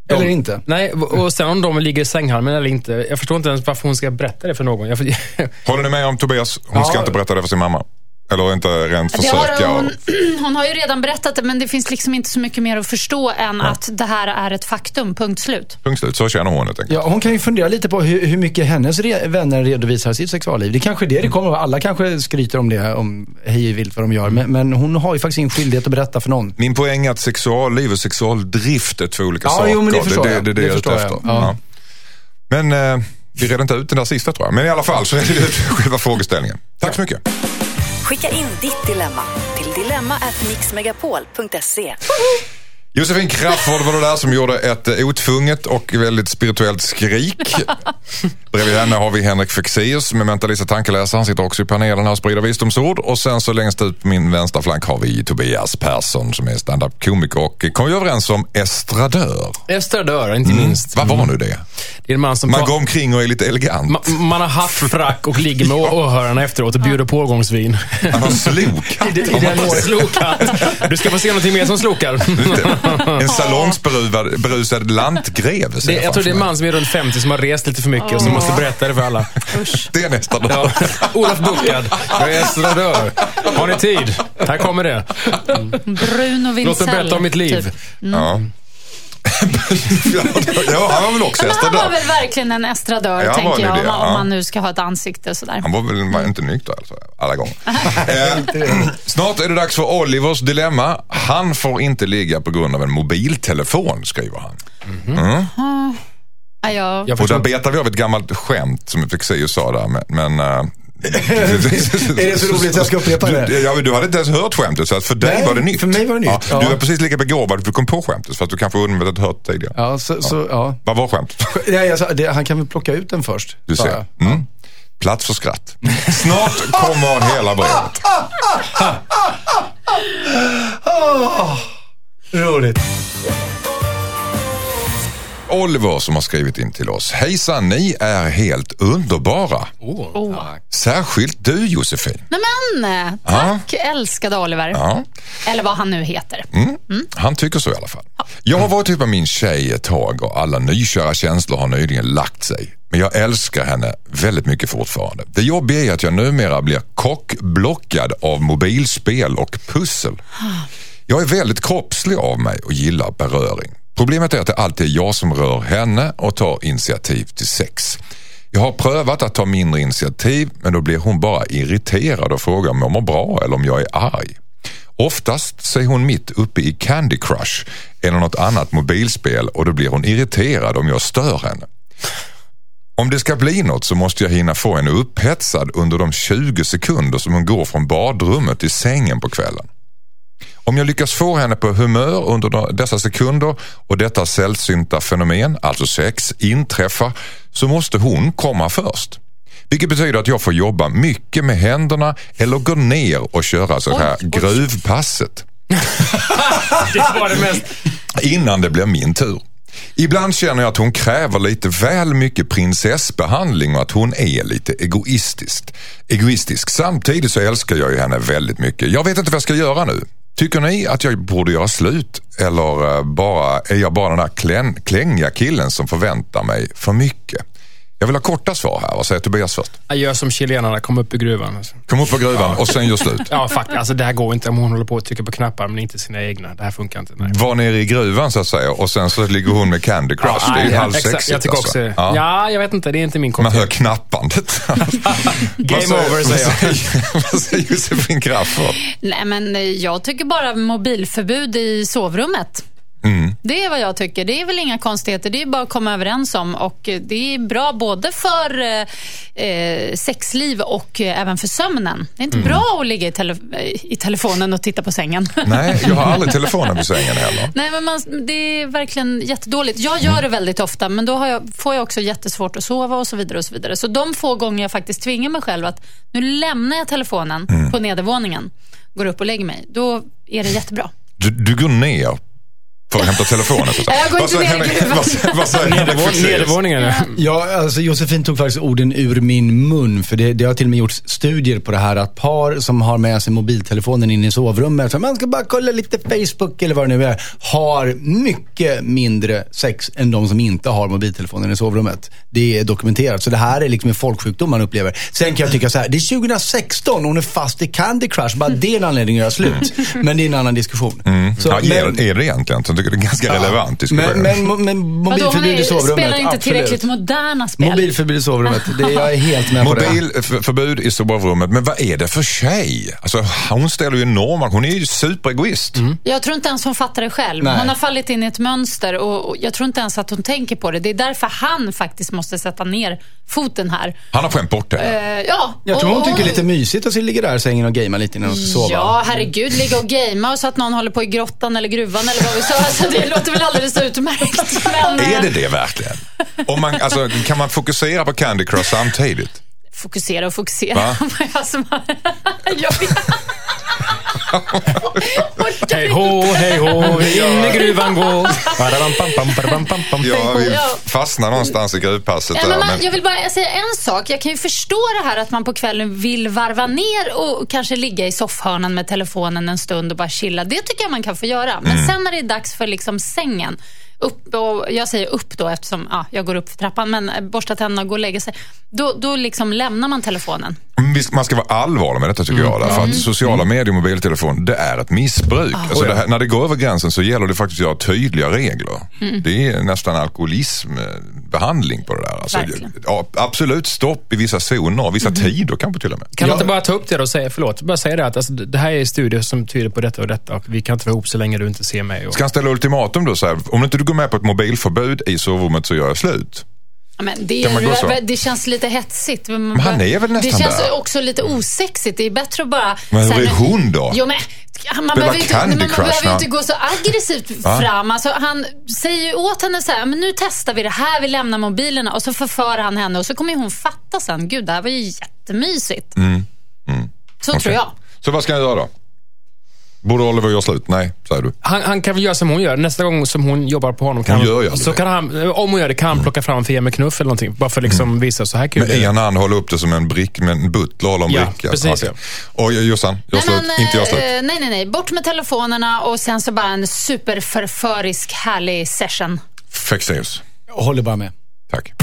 De- Eller inte. Nej, och sen om de ligger i sänghalmen eller inte. Jag förstår inte ens varför hon ska berätta det för någon. Jag, Håller ni med om Tobias? Hon ska Ja. inte berätta det för sin mamma. Eller inte rent Det försöka. har hon, hon har ju redan berättat det, men det finns liksom inte så mycket mer att förstå än att det här är ett faktum, punkt slut. Punkt slut. Så känner hon helt enkelt. Ja, hon kan ju fundera lite på hur, hur mycket hennes re- vänner redovisar sitt sexualliv. Det är kanske är det det kommer att. Alla kanske skryter om det, om hej vilt vad de gör. Men, men hon har ju faktiskt ingen skyldighet att berätta för någon. Min poäng är att sexualliv och sexualdrift är två olika Ja, saker. jo, men det förstår det, jag. det, det, Det är jag ute förstår jag. efter. Ja. Ja. Men eh, vi redde inte ut den där sista tror jag. Men i alla fall så redde vi ut själva frågeställningen. Tack så mycket. Skicka in ditt dilemma till dilemma@mixmegapol.se. Josefin Crafoord var det där som gjorde ett eh, otvunget och väldigt spirituellt skrik. Bredvid henne har vi Henrik Fexeus som är mentalist och tankeläsare. Han sitter också i panelen här och sprider visdomsord. Och sen så längst ut på min vänstra flank har vi Tobias Persson som är standup-komiker och kom ju överens om estradör. Estradör, inte minst. Vad var nu det? Det är en man som... Man går omkring och är lite elegant. Ma- man har hatt, frack och ligger med åhörarna efteråt och bjuder på årgångsvin. Han har slokhatt. Slokhatt. Du ska få se någonting mer som slokar. En salongsberusad ser Det, jag tror det är en man som är runt 50 som har rest lite för mycket och som måste berätta det för alla. Det är nästa dag. Ja. Olof Buckard, jag estradör. Har ni tid? Här kommer det. Bruno Wintzell. Låt mig berätta om mitt liv. Typ. Ja. Ja, han var väl också Men han var estradör. väl verkligen en estradör, Ja, tänker jag. det, om, ja. om man nu ska ha ett ansikte sådär. Han var väl var inte nykter alltså, alla gånger. eh, snart är det dags för Olivers dilemma. Han får inte ligga på grund av en mobiltelefon, skriver han. Ja, jag, Och där betar vi av ett gammalt skämt som Fexeus sa där. Men, men, eh, Är det så roligt att jag ska upprepa det? Du, ja, du hade inte ens hört skämtet, så att för dig Nej, var det nytt. för mig var det nytt, Ja, ja. Du är precis lika begåvad, du kom på skämtet, fast du kanske undvikit hört tidigare. Ja, så, så, ja. Vad var skämtet? Ja, det, han kan väl plocka ut den först. Du ser. Mm. Plats för skratt. Snart kommer hela brevet. Roligt. Oliver som har skrivit in till oss. Hejsan, ni är helt underbara. oh. Särskilt du Josefin. Nej men, tack älskade Oliver. Ja. Eller vad han nu heter. Han tycker så i alla fall. Jag har varit ihop med min tjej ett tag och alla nykära känslor har nyligen lagt sig. Men jag älskar henne väldigt mycket fortfarande. Det jobbiga är att jag numera blir kockblockad av mobilspel och pussel. Jag är väldigt kroppslig av mig och gillar beröring. Problemet är att det alltid är jag som rör henne och tar initiativ till sex. Jag har prövat att ta mindre initiativ men då blir hon bara irriterad och frågar om jag mår bra eller om jag är arg. Oftast så är hon mitt uppe i Candy Crush eller något annat mobilspel och då blir hon irriterad om jag stör henne. Om det ska bli något så måste jag hinna få henne upphetsad under de 20 sekunder som hon går från badrummet till sängen på kvällen. Om jag lyckas få henne på humör under de- dessa sekunder och detta sällsynta fenomen, alltså sex, inträffar så måste hon komma först. Vilket betyder att jag får jobba mycket med händerna eller gå ner och köra så här gruvpasset Det var det mest... innan det blir min tur. Ibland känner jag att hon kräver lite väl mycket prinsessbehandling och att hon är lite egoistisk. egoistisk. Samtidigt så älskar jag ju henne väldigt mycket. Jag vet inte vad jag ska göra nu. Tycker ni att jag borde göra slut eller eh, bara, är jag bara den där klän, klängiga killen som förväntar mig för mycket? Jag vill ha korta svar här. Vad säger Tobias först? Jag gör som chilenarna, kom upp i gruvan. Alltså. Kom upp på gruvan och sen gör slut. Ja, faktiskt. Alltså, det här går inte om hon håller på att trycka på knappar men inte sina egna. Det här funkar inte. Nej. Var nere i gruvan så att säga och sen så ligger hon med Candy Crush. det är ju nej, halvsexigt exakt. Jag tycker också alltså. ja. ja, jag vet inte. Det är inte min kopp Man hör knappandet. Game Vad over, säger jag. Vad säger, säger Josefin Crafoord? Nej, men jag tycker bara mobilförbud i sovrummet. Mm. Det är vad jag tycker. Det är väl inga konstigheter. Det är bara att komma överens om. Och Det är bra både för eh, eh, sexliv och eh, även för sömnen. Det är Mm. inte bra att ligga i, tele eh, i telefonen och titta på sängen. Nej, jag har aldrig telefonen på sängen heller. Nej, men man, det är verkligen jättedåligt. Jag gör det väldigt ofta, men då jag, får jag också jättesvårt att sova och så vidare. och Så vidare. Så de få gånger jag faktiskt tvingar mig själv att nu lämnar jag telefonen Mm. på nedervåningen, går upp och lägger mig, då är det jättebra. Du, du går ner för att hämta telefonen. Så. Jag går Vad inte säger ner? Nedervåningen. Ja, alltså Josefin tog faktiskt orden ur min mun. För det, det har till och med gjorts studier på det här att par som har med sig mobiltelefonen in i sovrummet, för man ska bara kolla lite Facebook eller vad det nu är, har mycket mindre sex än de som inte har mobiltelefonen i sovrummet. Det är dokumenterat. Så det här är liksom en folksjukdom man upplever. Sen kan jag tycka så här, det är 2016 och hon är fast i Candy Crush. Bara det är en anledning att göra slut. Men det är en annan diskussion. Så, Ja, är, men- är det egentligen? Tycker det är ganska relevant diskussion. men, men, men mobilförbud i är, sovrummet, spelar inte absolut. tillräckligt moderna spel. Mobilförbud i sovrummet. Det, jag är helt med på det. Mobilförbud i sovrummet, men vad är det för tjej? Alltså, hon ställer ju enorma, hon är ju superegoist. Jag tror inte ens hon fattar det själv. Nej. Hon har fallit in i ett mönster och jag tror inte ens att hon tänker på det. Det är därför han faktiskt måste sätta ner foten här. Han har skämt bort det. Eh, ja, Jag tror och- hon tycker det är lite mysigt att ligga där i sängen och gamea lite innan hon ska sova. Ja, herregud. Ligga och gamea så att någon håller på i grottan eller gruvan eller vad vi sa. Alltså, det låter väl alldeles utmärkt. Men, eh, Är det det verkligen? Om man, alltså, kan man fokusera på Candy Crush samtidigt? Fokusera och fokusera. Va? jag Hej hå, hej hå, in i gruvan gå. Ja, vi fastnar någonstans i gruvpasset Ja, där. men man, men- jag vill bara säga en sak. Jag kan ju förstå det här att man på kvällen vill varva ner och kanske ligga i soffhörnan med telefonen en stund och bara chilla. Det tycker jag man kan få göra. Men Mm. sen när det är dags för liksom sängen, upp, och jag säger upp då eftersom ja, jag går upp för trappan, men eh, borsta tänderna och gå och lägga sig. Då, då liksom lämnar man telefonen. Visst, Man ska vara allvarlig med detta tycker jag. Därför att sociala medier och mobiltelefon, det är ett missbruk. Alltså det här, när det går över gränsen så gäller det faktiskt att göra tydliga regler. Det är nästan alkoholismbehandling på det där. Alltså, ja, absolut stopp i vissa zoner, vissa tider kanske till och med. Kan man Ja. inte bara ta upp det och säga, förlåt, bara säga det att alltså, det här är studier som tyder på detta och detta och vi kan inte vara ihop så länge du inte ser mig. Och... Ska han ställa ultimatum då? Så här, om inte du går med på ett mobilförbud i sovrummet så gör jag slut. Men det, är, det känns lite hetsigt. Men, Men han är väl nästan Det känns där? också lite osexigt. Det är bättre att bara... Men hur är hon då? Jo, men, man behöver inte, man behöver ju inte gå så aggressivt fram. Alltså, han säger ju åt henne så här, men nu testar vi det här, vi lämnar mobilerna och så förför han henne och så kommer hon fatta sen, gud det här var ju jättemysigt. Mm. Så Okej. tror jag. Så vad ska jag göra då? Borde Oliver göra slut? Nej, säger du. Han, han kan väl göra som hon gör. Nästa gång som hon jobbar på honom kan Hon gör så det. kan han, om hon gör det kan han plocka fram Fia med knuff eller någonting. Bara för att liksom visa så här kul Med ena hand hålla upp det som en brick, med en butler håller en Ja, bricka. precis, Okej. Och Jossan, gör slut. men, inte jag slut. eh, nej, nej, nej. Bort med telefonerna och sen så bara en superförförisk härlig session. Fexeus. Jag håller bara med. Tack.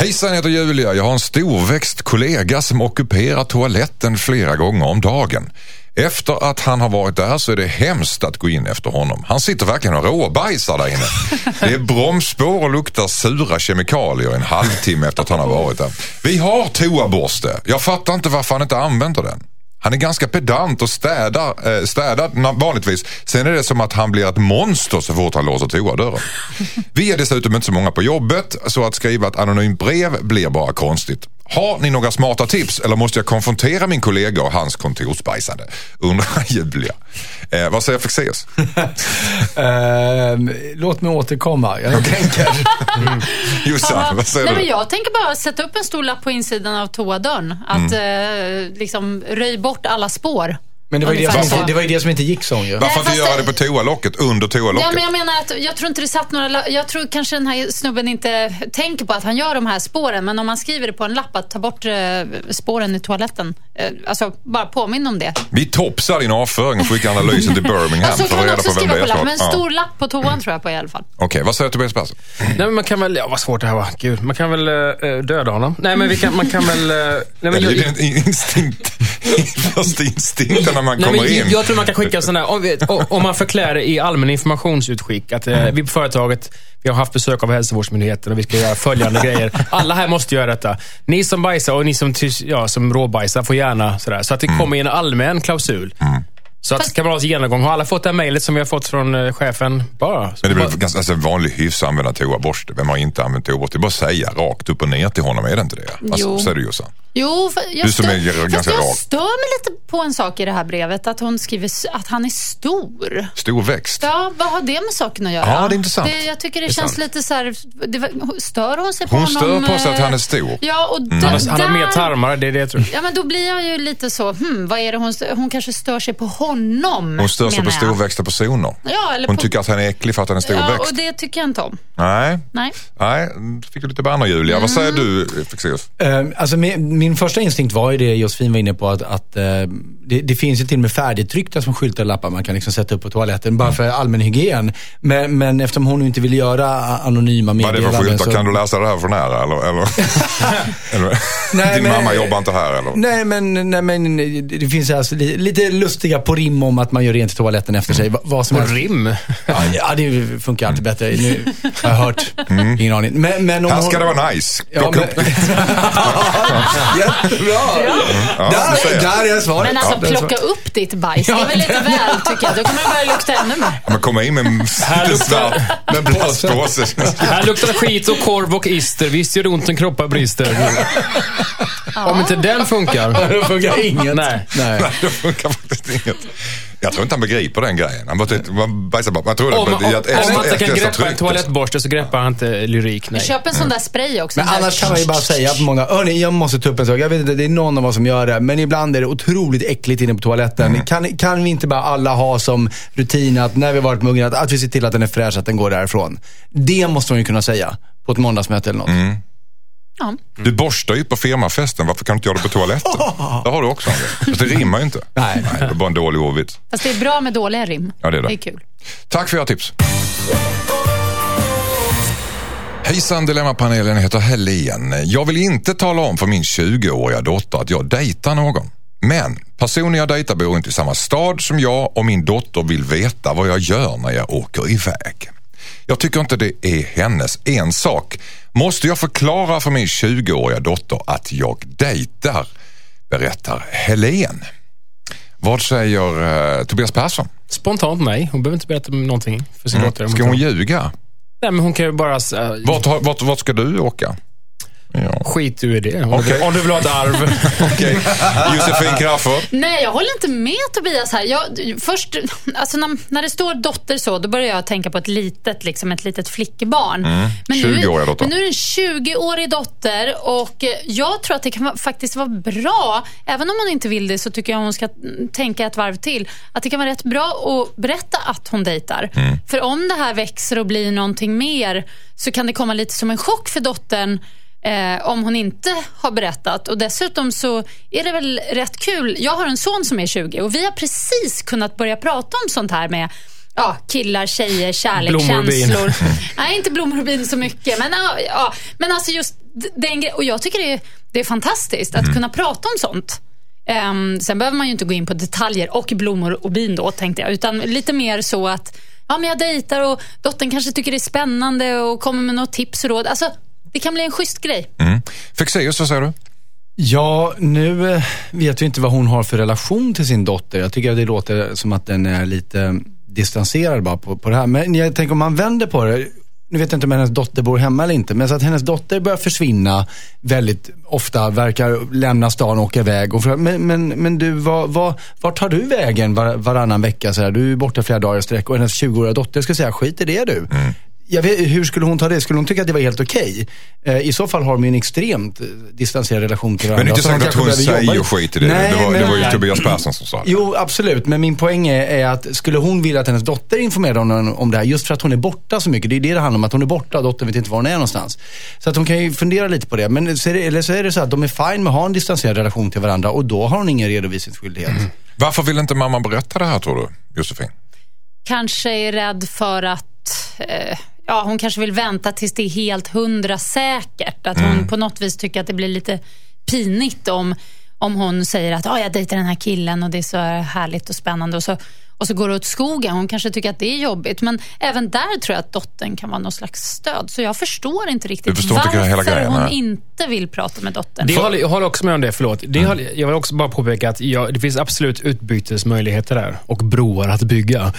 Hejsan, jag heter Julia. Jag har en storväxt kollega som ockuperar toaletten flera gånger om dagen. Efter att han har varit där så är det hemskt att gå in efter honom. Han sitter verkligen och råbajsar där inne. Det är bromsspår och luktar sura kemikalier en halvtimme efter att han har varit där. Vi har toaborste. Jag fattar inte varför han inte använder den. Han är ganska pedant och städar, eh, städar vanligtvis. Sen är det som att han blir ett monster så fort han låser toadörren. Vi är dessutom inte så många på jobbet så att skriva ett anonymt brev blir bara konstigt. Har ni några smarta tips eller måste jag konfrontera min kollega och hans kontorsbajsande? Undrar Julia. Eh, vad säger Fexeus? Ehm, låt mig återkomma. Jag tänker. Jossan, vad säger Nej, men du? jag tänker bara sätta upp en stor lapp på insidan av toadörren. Att Mm. eh, liksom röj bort alla spår. Men det var, ju det, som det var ju det som inte gick så ju. Varför inte göra det- på toalocket, under toalocket? Ja, men jag menar att jag tror inte det satt några... Jag tror kanske den här snubben inte tänker på att han gör de här spåren, men om man skriver det på en lapp att ta bort eh, spåren i toaletten. Eh, alltså, bara påminn om det. Vi topsar din avföring och skickar analysen till Birmingham Ja, så för kan att man reda också på vem skriva det på är lapp, snart. men en Ja. stor lapp på toan tror jag på i alla fall. Okej, vad säger Tobias Persson? Nej, men man kan väl... Ja, vad svårt det här var. Gud, man kan väl eh, döda honom. Nej, men vi kan, man kan väl... eh, nej, men Det är din instinkt, första instinkten när man Nej, kommer men in. jag tror man kan skicka sådana om, om man förklär det i allmän informationsutskick. Att eh, vi på företaget, vi har haft besök av hälsovårdsmyndigheten och vi ska göra följande grejer. Alla här måste göra detta. Ni som bajsar och ni som, ja, som råbajsar får gärna sådär. Så att det kommer i en allmän klausul. Så att ett genomgång. Har alla fått det här mejlet som vi har fått från eh, chefen? Bara. Men det är väl ganska alltså, vanlig hyfs att använda toaborste. Vem har inte använt toaborste? Det är bara att säga rakt upp och ner till honom, är det inte det? Alltså, Jo. Jossan? Jo, för jag Du som stör, är fast ganska jag rak. stör mig lite på en sak i det här brevet. Att hon skriver att han är stor. Stor växt. Ja, vad har det med saken att göra? Ja, det är intressant. Det, jag tycker det, Det känns sant. lite så här, det, stör hon sig på Hon honom? stör på sig att eh, han är stor. Ja, och d- Han har, han har mer tarmar, det är det jag tror. Ja, men då blir jag ju lite så, hmm, vad är det hon, stör- hon kanske stör sig på honom. Hon stör sig på storväxta personer. Ja, eller Hon på, tycker att han är äcklig för att han är Ja, storväxt. och det tycker jag inte om. Nej, Nej. nej, fick du lite banor Julia. Vad säger du Fexeus? Eh, Alltså min, min första instinkt var ju det Josefin var inne på att, att eh, det, det finns ju till och med färdigtryckta som skyltar och lappar man kan liksom sätta upp på toaletten bara för allmän hygien. Men, men eftersom hon inte vill göra anonyma Vad är det för meddelanden skyltar? så... Kan du läsa det här från här eller? eller? eller Nej, Din men- mamma jobbar inte här eller? Nej men, nej, men det finns alltså li, lite lustiga på rim om att man gör rent i toaletten efter sig. Va- Vad som helst. rim. Ja, ja, det funkar alltid bättre. Nu har jag hört. Ingen aning. Men, men om Här ska hon- det vara nice. Ja, Plocka men... Jättebra! Ja, Där, där är svaret. Men alltså, plocka upp ditt bajs, det är väl lite väl tycker jag. Då kommer det börja lukta ännu mer. Ja, men komma in med en Här luktar- med plastpåse. Här luktar skit och korv och ister. Visst gör det ont en kroppar brister. Om inte den funkar. Det funkar inget. Nej. Nej. Nej, det funkar faktiskt inget. Jag tror inte han begriper den grejen. Han bara man bajsar bara. Man tror Om, det om, är om extra, man inte kan greppa en toalettborste så greppar han inte lyrik. Nej. Köp en sån där spray också. Men annars kan man ju bara säga att många, hörni jag måste ta upp en sak. Jag vet inte, det är någon av oss som gör det. Men ibland är det otroligt äckligt inne på toaletten. Kan, kan vi inte bara alla ha som rutin att när vi har varit muggen, att, att vi ser till att den är fräsch, att den går därifrån. Det måste man ju kunna säga på ett måndagsmöte eller något. Ja. Du borstar ju på firmafesten. Varför kan du inte göra det på toaletten? Där har du också en grej. Det rimmar ju inte. Nej. det är bara en dålig ordvits. Fast det är bra med dåliga rim. Ja, det är det. Det är kul. Tack för era tips. Hejsan Dilemmapanelen, jag heter Helene. Jag vill inte tala om för min 20-åriga dotter att jag dejtar någon. Men personen jag dejtar bor inte i samma stad som jag och min dotter vill veta vad jag gör när jag åker iväg. Jag tycker inte det är hennes ensak. Måste jag förklara för min 20-åriga dotter att jag dejtar? Berättar Helene. Vad säger eh, Tobias Persson? Spontant nej. Hon behöver inte berätta någonting för sin dotter. Ska hon ljuga? Nej, men hon kan ju bara... Uh, Vart, vart, vart ska du åka? Ja. skit du i det. Du, om du vill ha ett arv. Okej. Josefin Crafoord. Nej, jag håller inte med Tobias här. Jag, först, alltså när, när det står dotter så, då börjar jag tänka på ett litet, liksom ett litet flickebarn. Men nu- 20-åriga dotter. Men nu är det en 20-årig dotter och eh, jag tror att det kan faktiskt vara bra, även om hon inte vill det så tycker jag hon ska mm, tänka ett varv till, att det kan vara rätt bra att berätta att hon dejtar. För om det här växer och blir någonting mer så kan det komma lite som en chock för dottern eh, om hon inte har berättat. Och Dessutom så är det väl rätt kul. Jag har en son som är 20 och vi har precis kunnat börja prata om sånt här med Ja, killar, tjejer, kärlek, Blommor och bin. känslor. Nej, inte blommor och bin så mycket. Men, ja, ja, men alltså just den gre- Och jag tycker det är, det är fantastiskt att kunna prata om sånt. Ehm, sen behöver man ju inte gå in på detaljer och blommor och bin då, tänkte jag. Utan lite mer så att ja, men jag dejtar och dottern kanske tycker det är spännande och kommer med något tips och råd. Alltså, det kan bli en schysst grej. Mm. Fexeus, vad säger du? Ja, nu eh, vet vi inte vad hon har för relation till sin dotter. Jag tycker att det låter som att den är lite distanserad bara på, på det här. Men jag tänker om man vänder på det. Nu vet jag inte om hennes dotter bor hemma eller inte, men så att hennes dotter börjar försvinna väldigt ofta, verkar lämna stan och åka iväg. Och fråga, men, men, men du, vad, vad, vart tar du vägen var, varannan vecka? Så här? Du är borta flera dagar i sträck och hennes 20-åriga dotter ska säga, skit i det du. Jag vet, hur skulle hon ta det? Skulle hon tycka att det var helt okej? Eh, I så fall har de ju en extremt eh, distanserad relation till varandra. Men det är inte säkert att hon behöver jobba- säger skit i det. Nej, det, var, det men- var ju Tobias Persson som sa det. Jo, absolut. Men min poäng är, är att skulle hon vilja att hennes dotter informerade honom om det här, just för att hon är borta så mycket. Det är det det handlar om, att hon är borta och dottern vet inte var hon är någonstans. Så att hon kan ju fundera lite på det. Men så är det, eller så är det så att de är fine med att ha en distanserad relation till varandra och då har hon ingen redovisningsskyldighet. Varför vill inte mamman berätta det här tror du, Josefin? kanske är rädd för att eh, ja, hon kanske vill vänta tills det är helt hundra säkert. Att hon på något vis tycker att det blir lite pinigt om, om hon säger att ah, jag dejtar den här killen och det är så härligt och spännande. Och så, och så går det åt skogen. Hon kanske tycker att det är jobbigt. Men även där tror jag att dottern kan vara någon slags stöd. Så jag förstår inte riktigt förstår inte varför hela grejen, hon inte vill prata med dottern. Det håller, jag håller också med om det, förlåt. Det håller, jag vill också bara påpeka att jag, det finns absolut utbytesmöjligheter där och broar att bygga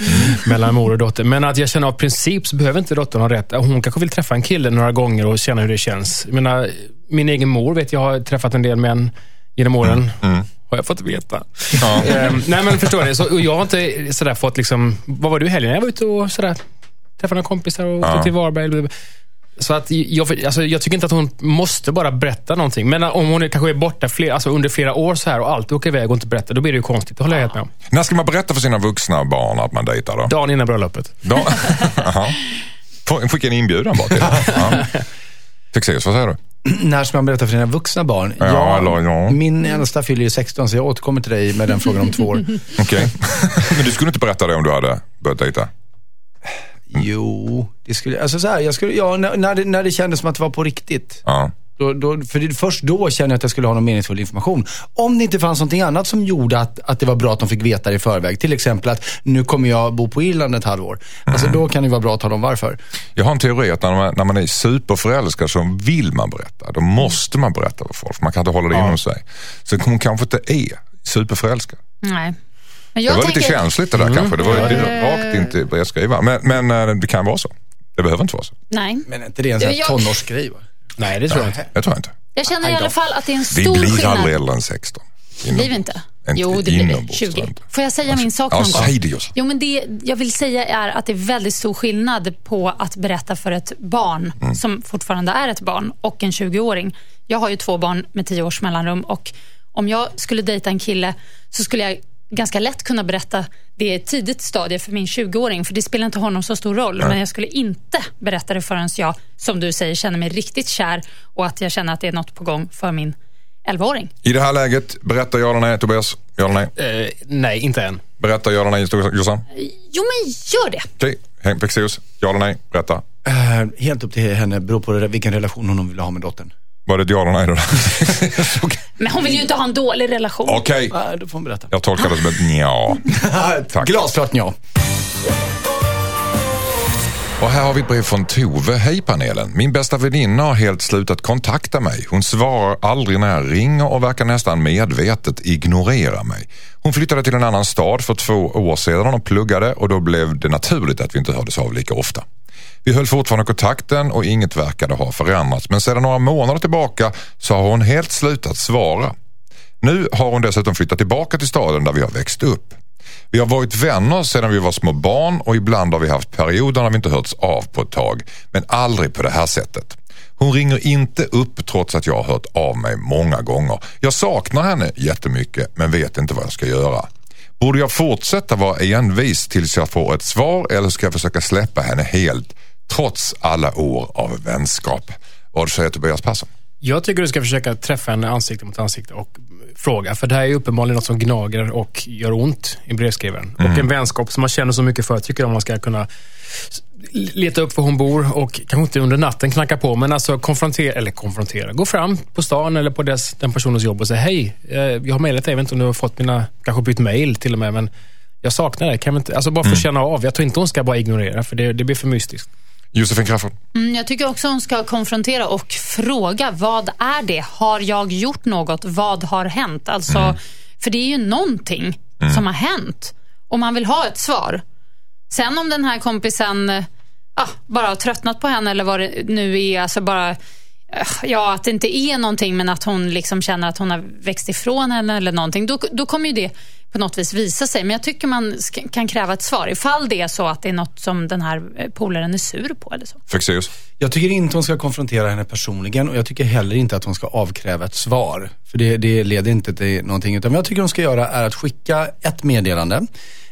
mellan mor och dotter. Men att jag känner av princip så behöver inte dottern ha rätt. Hon kanske vill träffa en kille några gånger och känna hur det känns. Jag menar, min egen mor vet jag har träffat en del män genom åren. Har jag fått veta. Ehm, nej men förstår ni, så, och jag har inte sådär fått liksom, vad var du i helgen? Jag var ute och sådär, träffade några kompisar och åkte Ja. till Varberg. Så att jag, alltså, jag tycker inte att hon måste bara berätta någonting. Men om hon är, kanske är borta fler, alltså under flera år så här och alltid åker iväg och inte berättar, då blir det ju konstigt. Det håller jag helt med om. När ska man berätta för sina vuxna barn att man dejtar då? Dagen innan bröllopet. Skicka en inbjudan bara till ja. Fexeus, vad säger du? När ska man berätta för sina vuxna barn? Ja, eller ja. Min äldsta fyller ju 16 så jag återkommer till dig med den frågan om två år. Okej. Men du skulle inte berätta det om du hade börjat dejta? Jo, det skulle, alltså så här, jag skulle, ja, när, när, det, när det kändes som att det var på riktigt. Ja. Då, då, för det, först då kände jag att jag skulle ha någon meningsfull information. Om det inte fanns någonting annat som gjorde att, att det var bra att de fick veta det i förväg. Till exempel att nu kommer jag bo på Irland ett halvår. Alltså då kan det vara bra att tala om varför. Jag har en teori att när man, när man är superförälskad så vill man berätta. Då måste man berätta för folk. Man kan inte hålla det inom sig. Så hon kanske inte är superförälskad. Nej. Men Det jag var lite tänker- känsligt det där kanske. Det var det rakt inte brevskriva. Men, men eh, det kan vara så. Det behöver inte vara så. Nej. Men är inte det en sån här Jag- tonårsgrej? Va? Nej, det tror jag inte. Jag tror inte. Jag känner i alla fall att det är en Vi stor blir skillnad. aldrig äldre än 16. Inom- Blir vi inte? Inte Jo, det blir vi. inombords, 20. tror jag inte. Får jag säga min sak Ja, någon gång? säg det. Jo, men det jag vill säga är att det är väldigt stor skillnad på att berätta för ett barn, Mm. som fortfarande är ett barn, och en 20-åring. Jag har ju två barn med 10 års mellanrum och om jag skulle dejta en kille så skulle jag ganska lätt kunna berätta det i ett tidigt stadie för min 20-åring, för det spelar inte honom så stor roll. Men jag skulle inte berätta det förrän jag, som du säger, känner mig riktigt kär och att jag känner att det är något på gång för min 11-åring. I det här läget, berätta ja eller nej Tobias? Ja eller nej? Eh, nej, inte än. Berätta ja eller nej Jossan? Jo, men gör det. Okej, okay. Fexeus, ja eller nej? Berätta. Eh, helt upp till henne, beror på vilken relation hon vill ha med dottern. Var det ett ja eller nej då? Men hon vill ju inte ha en dålig relation. Okej, Nej, då får hon berätta. jag tolkar det som ett nja. Tack. Glasklart ja. Och här har vi ett brev från Tove. Hej panelen. Min bästa väninna har helt slutat kontakta mig. Hon svarar aldrig när jag ringer och verkar nästan medvetet ignorera mig. Hon flyttade till en annan stad för två år sedan och pluggade och då blev det naturligt att vi inte hördes av lika ofta. Vi höll fortfarande kontakten och inget verkade ha förändrats men sedan några månader tillbaka så har hon helt slutat svara. Nu har hon dessutom flyttat tillbaka till staden där vi har växt upp. Vi har varit vänner sedan vi var små barn och ibland har vi haft perioder när vi inte hörts av på ett tag. Men aldrig på det här sättet. Hon ringer inte upp trots att jag har hört av mig många gånger. Jag saknar henne jättemycket men vet inte vad jag ska göra. Borde jag fortsätta vara envis tills jag får ett svar eller ska jag försöka släppa henne helt trots alla år av vänskap? Vad säger Tobias Persson? Jag tycker du ska försöka träffa henne ansikte mot ansikte och fråga. För det här är uppenbarligen något som gnager och gör ont i brevskrivaren. Och en vänskap som man känner så mycket för tycker jag man ska kunna leta upp var hon bor och kanske inte under natten knacka på, men alltså konfrontera, eller konfrontera. Gå fram på stan eller på dess, den personens jobb och säga hej, eh, jag har mejlat dig, jag vet inte om du har fått mina, kanske bytt mejl till och med, men jag saknar dig. Kan inte, alltså bara få känna av. Jag tror inte hon ska bara ignorera, för det, det blir för mystiskt. Josefin Crafoord? Mm, jag tycker också hon ska konfrontera och fråga vad är det? Har jag gjort något? Vad har hänt? Alltså, För det är ju någonting som har hänt och man vill ha ett svar. Sen om den här kompisen eh, ah, bara har tröttnat på henne eller vad det nu är, alltså bara ja, att det inte är någonting men att hon liksom känner att hon har växt ifrån henne eller någonting, då, då kommer ju det på något vis visa sig. Men jag tycker man kan kräva ett svar ifall det är så att det är något som den här eh, polaren är sur på eller så. Fexeus? Jag tycker inte hon ska konfrontera henne personligen och jag tycker heller inte att hon ska avkräva ett svar. För det, det leder inte till någonting. Utan vad jag tycker hon ska göra är att skicka ett meddelande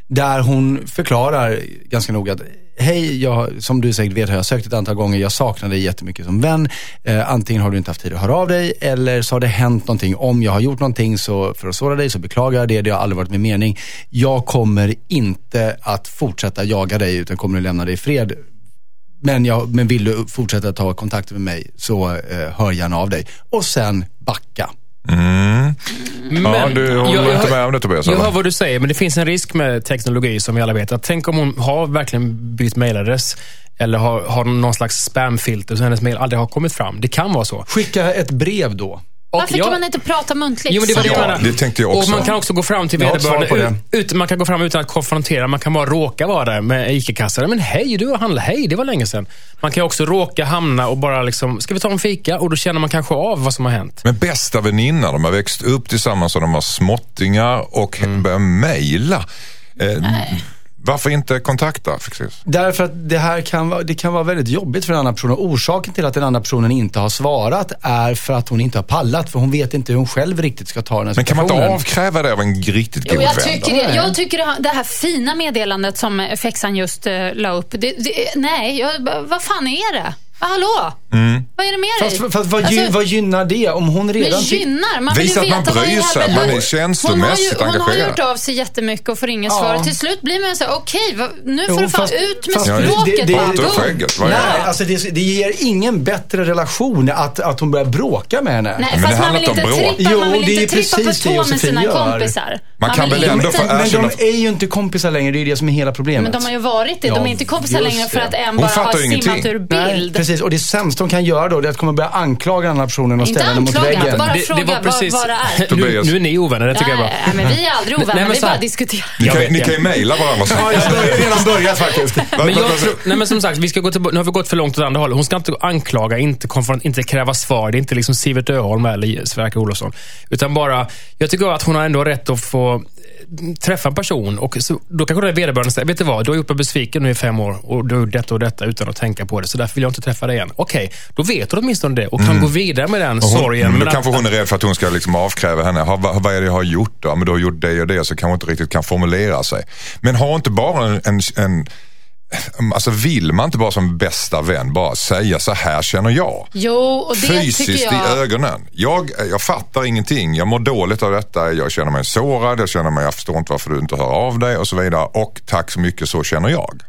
där hon förklarar ganska noga att Hej, jag, som du säkert vet har jag sökt ett antal gånger. Jag saknar dig jättemycket som vän. Eh, antingen har du inte haft tid att höra av dig eller så har det hänt någonting. Om jag har gjort någonting så, för att såra dig så beklagar jag det. Det har aldrig varit min mening. Jag kommer inte att fortsätta jaga dig utan kommer att lämna dig i fred. Men, jag, men vill du fortsätta ta kontakt med mig så eh, hör gärna av dig. Och sen backa. Mm. ja, du håller inte med om det Tobias? Jag eller? hör vad du säger, men det finns en risk med teknologi som vi alla vet. Att tänk om hon har verkligen bytt mailadress eller har, har någon slags spamfilter så hennes mail aldrig har kommit fram. Det kan vara så. Skicka ett brev då. Och Varför jag- kan man inte prata muntligt? Jo, men det var det jag menade. det tänkte jag också. Och man kan också gå fram till vederbörande. Ut, man kan gå fram utan att konfrontera. Man kan bara råka vara där med ICA-kassan. Men hej, du har handlat. Hej, det var länge sedan. Man kan också råka hamna och bara liksom, ska vi ta en fika? Och då känner man kanske av vad som har hänt. Men bästa väninna, de har växt upp tillsammans och de har småttingar och Mm. börjar mejla. Eh, varför inte kontakta Fexeus? Därför att det här kan vara, det kan vara väldigt jobbigt för den andra personen. Orsaken till att den andra personen inte har svarat är för att hon inte har pallat. För hon vet inte hur hon själv riktigt ska ta den här Men kan man inte avkräva det av en riktigt god Jo, jag vän? tycker, det, jag tycker det, här- det här fina meddelandet som Fexan just uh, la upp. Det, det, nej, jag, vad fan är det? Hallå? Mm. Vad är det med dig? Fast, fast vad, Alltså, vad gynnar det om hon men redan... ty- gynnar? Man vill Visa att man bryr sig, man är känslomässigt ju, Hon har engagerad. gjort av sig jättemycket och får inget Ja. svar. Till slut blir man så här, okej, vad- nu får Jo, du fan fast- ut med fast det- språket. det- det- är Nej, det? alltså det, det ger ingen bättre relation att, att hon börjar bråka med henne. Nej, Men fast det man vill inte trippa, Jo, man vill det är inte trippa på det tå med sina gör. kompisar. Man kan väl ändå få Men erkänna- de är ju inte kompisar längre, det är det som är hela problemet. Men de har ju varit det. De är inte kompisar längre för det. att en bara har simmat ur bild. Precis. Och det sämsta hon kan göra då det är att komma och börja anklaga den andra personen och Inte ställa den mot anklaga, väggen. bara fråga vad- vad det är. nu, Tobias. nu är ni ovänner, det tycker jag är bra. Nej, men vi är aldrig Nej, ovänner, men vi så här- bara diskuterar. Ni Jag kan, ni det. kan ju mejla varandra. så. Ja, jag har redan börjat faktiskt. Men, jag tror, nej men som sagt, vi ska gå tillbaka, nu har vi gått för långt åt andra hållet. Hon ska inte anklaga, inte, konfront, inte kräva svar. Det är inte liksom Sivert Öholm eller Sverker Olofsson. Utan bara, jag tycker att hon har ändå rätt att få träffa en person. Och så, då kanske är vederbörande säger, vet du vad, du har gjort mig besviken nu i fem år och du har gjort detta och detta utan att tänka på det. Så därför vill jag inte träffa dig igen. Okej, då vet du åtminstone det och kan gå vidare med den Hon, sorgen. men då kanske hon är rädd för att hon ska liksom avkräva henne. Vad, vad är det jag har gjort då? Men du har gjort det och det så kanske hon inte riktigt kan formulera sig. Men har inte bara en, en, en Alltså vill man inte bara som bästa vän bara säga så här känner jag. Jo, och det Fysiskt tycker i jag... ögonen. Jag, jag fattar ingenting. Jag mår dåligt av detta. Jag känner mig sårad. Jag känner mig, jag förstår inte varför du inte hör av dig och så vidare. Och tack så mycket, så känner jag.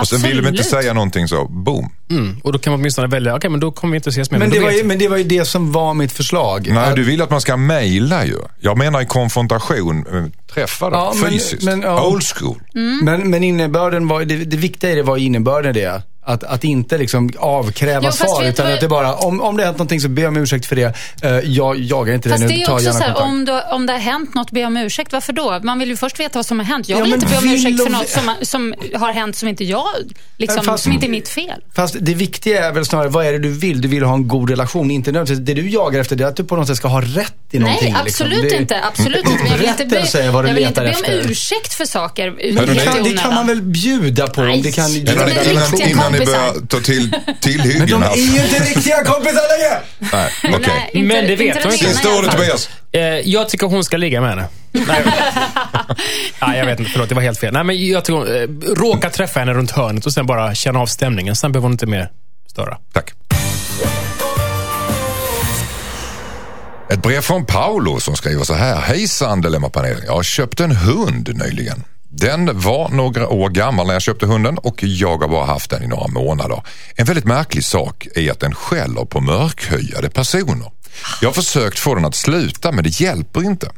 Och sen vill de inte säga någonting så, boom. Mm, och då kan man åtminstone välja, okej men då kommer vi inte ses mer. Men då det, var vet ju, men det var ju det som var mitt förslag. Nej, Att- du vill att man ska mejla ju. Jag menar i konfrontation, eh, träffa dem Ja, men- fysiskt. men, ja. Old school. Men, men innebörden var, det, det viktiga i det var innebörden i det. Att, att inte liksom avkräva Jo, svar, utan att det bara, om, om det har hänt någonting så be om ursäkt för det. Eh, jag jagar inte Fast det det nu, är ta också gärna så här, om, du, om det har hänt något, be om ursäkt. Varför då? Man vill ju först veta vad som har hänt. Jag Ja, vill inte be om vill ursäkt för något som, som har hänt som inte jag, liksom, Fast- som inte är mitt fel. Fast det viktiga är väl snarare, vad är det du vill? Du vill ha en god relation, inte nödvändigtvis. Det du jagar efter det är att du på något sätt ska ha rätt i någonting. Nej, liksom. absolut det, inte. Absolut inte. Men jag vill inte be, jag vill inte be om efter. ursäkt för saker det, kan, det kan man väl bjuda på? Nej. Om det kan, Det är innan ni börjar ta till men tillhyggen de här. är ju inte riktiga kompisar längre! Nej, okej. Nej, inte, Men det vet inte man den inte. ena Sista i alla ordet fall. Tobias. Eh, jag tycker hon ska ligga med henne. Nej, Nej, jag vet inte. Förlåt, det var helt fel. Nej, men jag tycker hon, eh, råka träffa henne runt hörnet och sen bara känna av stämningen. Sen behöver hon inte mer störa. Tack. Ett brev från Paolo som skriver så här. Hejsan Dilemmapanelen. Jag har köpt en hund nyligen. Den var några år gammal när jag köpte hunden och jag har bara haft den i några månader. En väldigt märklig sak är att den skäller på mörkhyade personer. Jag har försökt få den att sluta men det hjälper inte.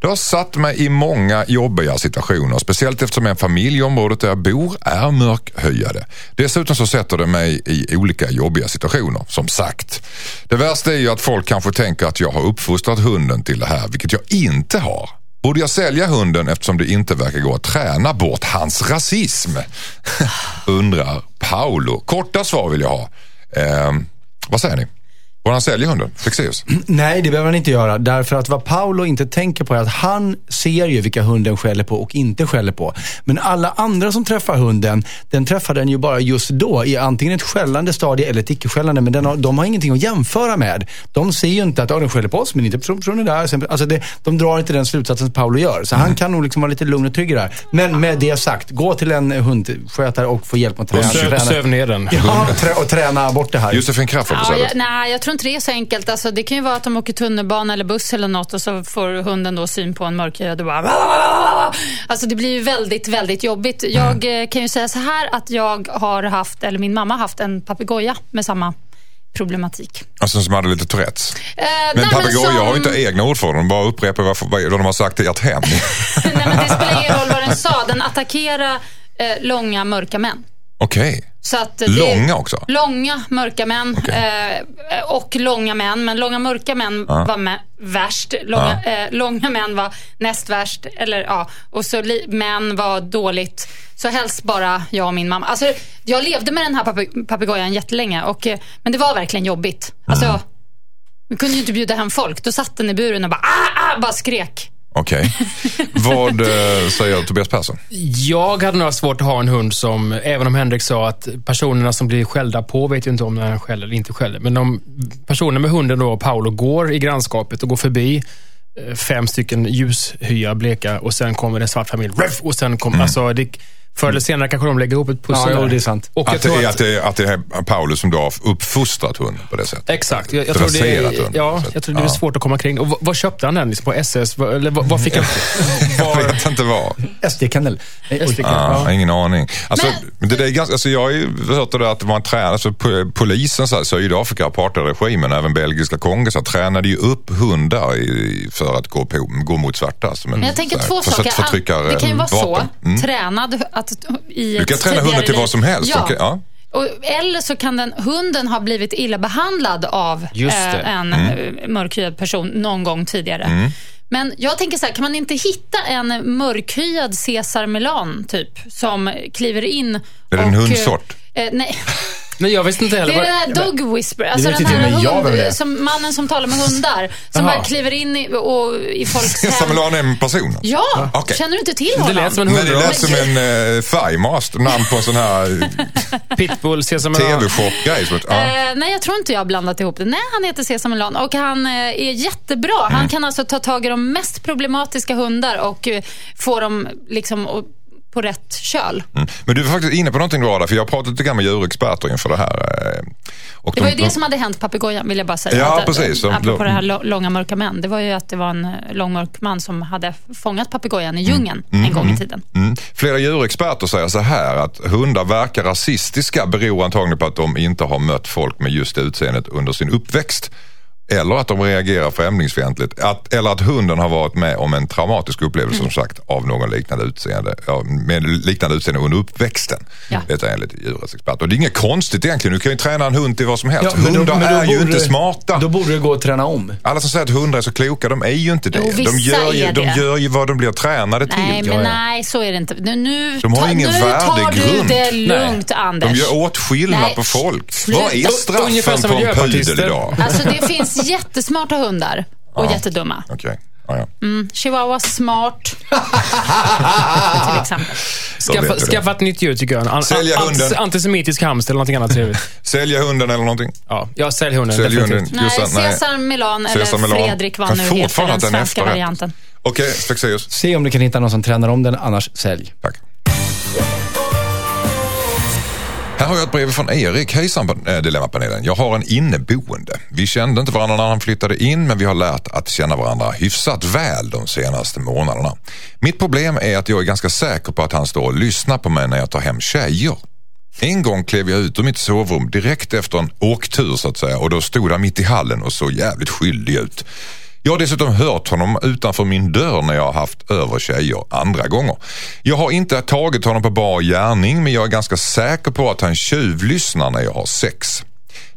Det har satt mig i många jobbiga situationer, speciellt eftersom en familj i området där jag bor är mörkhyade. Dessutom så sätter det mig i olika jobbiga situationer, som sagt. Det värsta är ju att folk kanske tänker att jag har uppfostrat hunden till det här, vilket jag inte har. Borde jag sälja hunden eftersom det inte verkar gå att träna bort hans rasism? Undrar Paolo. Korta svar vill jag ha. Eh, vad säger ni? Får han sälja hunden? Fexeus? Nej, det behöver han inte göra. Därför att vad Paolo inte tänker på är att han ser ju vilka hunden skäller på och inte skäller på. Men alla andra som träffar hunden, den träffar den ju bara just då i antingen ett skällande stadie eller ett icke-skällande. Men den har, de har ingenting att jämföra med. De ser ju inte att ja, den skäller på oss, men inte personen där. Alltså det, de drar inte den slutsatsen som Paolo gör. Så han kan nog liksom vara lite lugn och trygg där. Men med det sagt, gå till en hundskötare och få hjälp med att träna. Söv, söv ner den. Ja, och träna bort det här. Josefin Crafoord Ja, jag, nej, jag tror är så enkelt. Alltså, det kan ju vara att de åker tunnelbana eller buss eller något och så får hunden då syn på en mörkhyad och bara... Alltså det blir ju väldigt, väldigt jobbigt. Jag Mm. eh, kan ju säga så här att jag har haft, eller min mamma har haft en papegoja med samma problematik. Alltså som hade lite Tourettes. Eh, Men papegojor som- har ju inte egna ord för dem. De bara upprepar vad, vad de har sagt i ert hem. Nej, men det spelar ingen roll vad den sa. Den attackerar eh, långa, mörka män. Okej. Det, Långa också? Långa, mörka män Okej. eh, och långa män. Men långa, mörka män var med, värst. Långa, eh, långa män var näst värst. Eller, ja, och så li, män var dåligt. Så helst bara jag och min mamma. Alltså, jag levde med den här pape- papegojan jättelänge. Och, eh, men det var verkligen jobbigt. Alltså, Mm. Vi kunde ju inte bjuda hem folk. Då satt den i buren och bara, ah, ah, bara skrek. Okej. Vad eh, säger Tobias Persson? Jag hade nog svårt att ha en hund som, även om Henrik sa att personerna som blir skällda på vet ju inte om när han skäller eller inte skäller. Men om personen med hunden då, Paolo, går i grannskapet och går förbi eh, fem stycken ljushyar, bleka och sen kommer en svart familj. Och sen kommer, alltså, det, förr eller senare kanske de lägger ihop ett pussel. Ja, det är sant. Och Att det, att, att, det är, att det är Paulus som då har uppfostrat hunden på det sättet? Exakt. Jag, jag tror det är, hunden ja, jag tror det är Ja. svårt att komma kring. Och vad, köpte han den? Liksom på SS? Vad- Eller vad, fick han? Jag vet inte vad. SD-kennel. Oj. Ja, Ja. Ingen aning. Alltså, men... det är ganska, alltså, jag har ju hört det där att man tränar, alltså, po- polisen, så här, Sydafrika, apartheidregimen, även belgiska Kongo, så här, tränade ju upp hundar i, för att gå, på, gå mot svarta. Som en, Men jag tänker här, två saker. det kan ju vara vapen. så, Mm. tränad att, i Du kan träna hunden till vad som helst. Ja. Okej, ja. Och, eller så kan den, hunden ha blivit illa behandlad av eh, en Mm. eh, mörkhyad person någon gång tidigare. Men jag tänker så här, kan man inte hitta en mörkhyad Caesar Milan typ, som kliver in Är det och, en hundsort? Eh, nej, Nej, jag visste inte det heller. är vad- den här dog whisperer. Alltså den här men det är. hund, som, mannen som talar med hundar. Som Jaha. bara kliver in i, och, i folks hem. Samulan är en person? Ja, Okej. känner du inte till Det honom? lät som en Men det lät som en uh, Thighmast, namn på en sån här Pitbull, Sesam tv-shop-grej. som Ja. Eh, nej, jag tror inte jag har blandat ihop det. Nej, han heter Sesam Milan och han eh, är jättebra. Mm. Han kan alltså ta tag i de mest problematiska hundar och eh, få dem liksom och, på rätt köl. Mm. Men du var faktiskt inne på någonting där, för jag har pratat lite grann med djurexperter inför det här. eh, Och Det var de- ju det som hade hänt papegojan, vill jag bara säga. Ja, Att, precis. Som- Apropå det här långa mörka män. Det var ju att det var en eh, lång mörk man som hade fångat papegojan i djungeln en gång i tiden. Mm. Flera djurexperter säger så här att hundar verkar rasistiska beror antagligen på att de inte har mött folk med just det utseendet under sin uppväxt. Eller att de reagerar främlingsfientligt. Att, eller att hunden har varit med om en traumatisk upplevelse som sagt av någon liknande utseende, ja, med liknande utseende under uppväxten. Ja. Detta är enligt djurrättsexperter. Och det är inget konstigt egentligen. Du kan ju träna en hund till vad som helst. Ja, men då- hundar men då är ju borde- inte smarta. Då borde det gå att träna om. Alla som säger att hundar är så kloka, de är ju inte det. Jo, de, gör ju, är de det. gör ju vad de blir tränade Nej, till. men ja. nej, så är det inte. Nu, nu, De har ta, ingen nu tar du det lugnt, De Anders. gör åtskillnad Nej, på folk. sluta. Vad är straffen som på en pudel idag? Alltså, det finns jättesmarta hundar och Ja. jättedumma. Okej. Ja, ja. Mm, Chihuahua smart. till exempel. Skaffa, skaffa ett nytt djur tycker jag. An, Sälja an, hunden. Antisemitisk hamster eller någonting annat trevligt. Sälja hunden eller någonting? Ja, jag sälj hunden. Sälj definitivt. hunden. Nej, Just det, nej. Caesar Milan eller Caesar Milan. Fredrik vad Kan nu heter den svenska efterrätt. varianten. Okej, Fexeus. Se om du kan hitta någon som tränar om den, annars sälj. Tack. Här har jag ett brev från Erik. Hejsan äh, Dilemmapanelen. Jag har en inneboende. Vi kände inte varandra när han flyttade in men vi har lärt att känna varandra hyfsat väl de senaste månaderna. Mitt problem är att jag är ganska säker på att han står och lyssnar på mig när jag tar hem tjejer. En gång klev jag ut ur mitt sovrum direkt efter en åktur så att säga och då stod han mitt i hallen och såg jävligt skyldig ut. Jag har dessutom hört honom utanför min dörr när jag har haft över tjejer andra gånger. Jag har inte tagit honom på bar gärning men jag är ganska säker på att han tjuvlyssnar när jag har sex.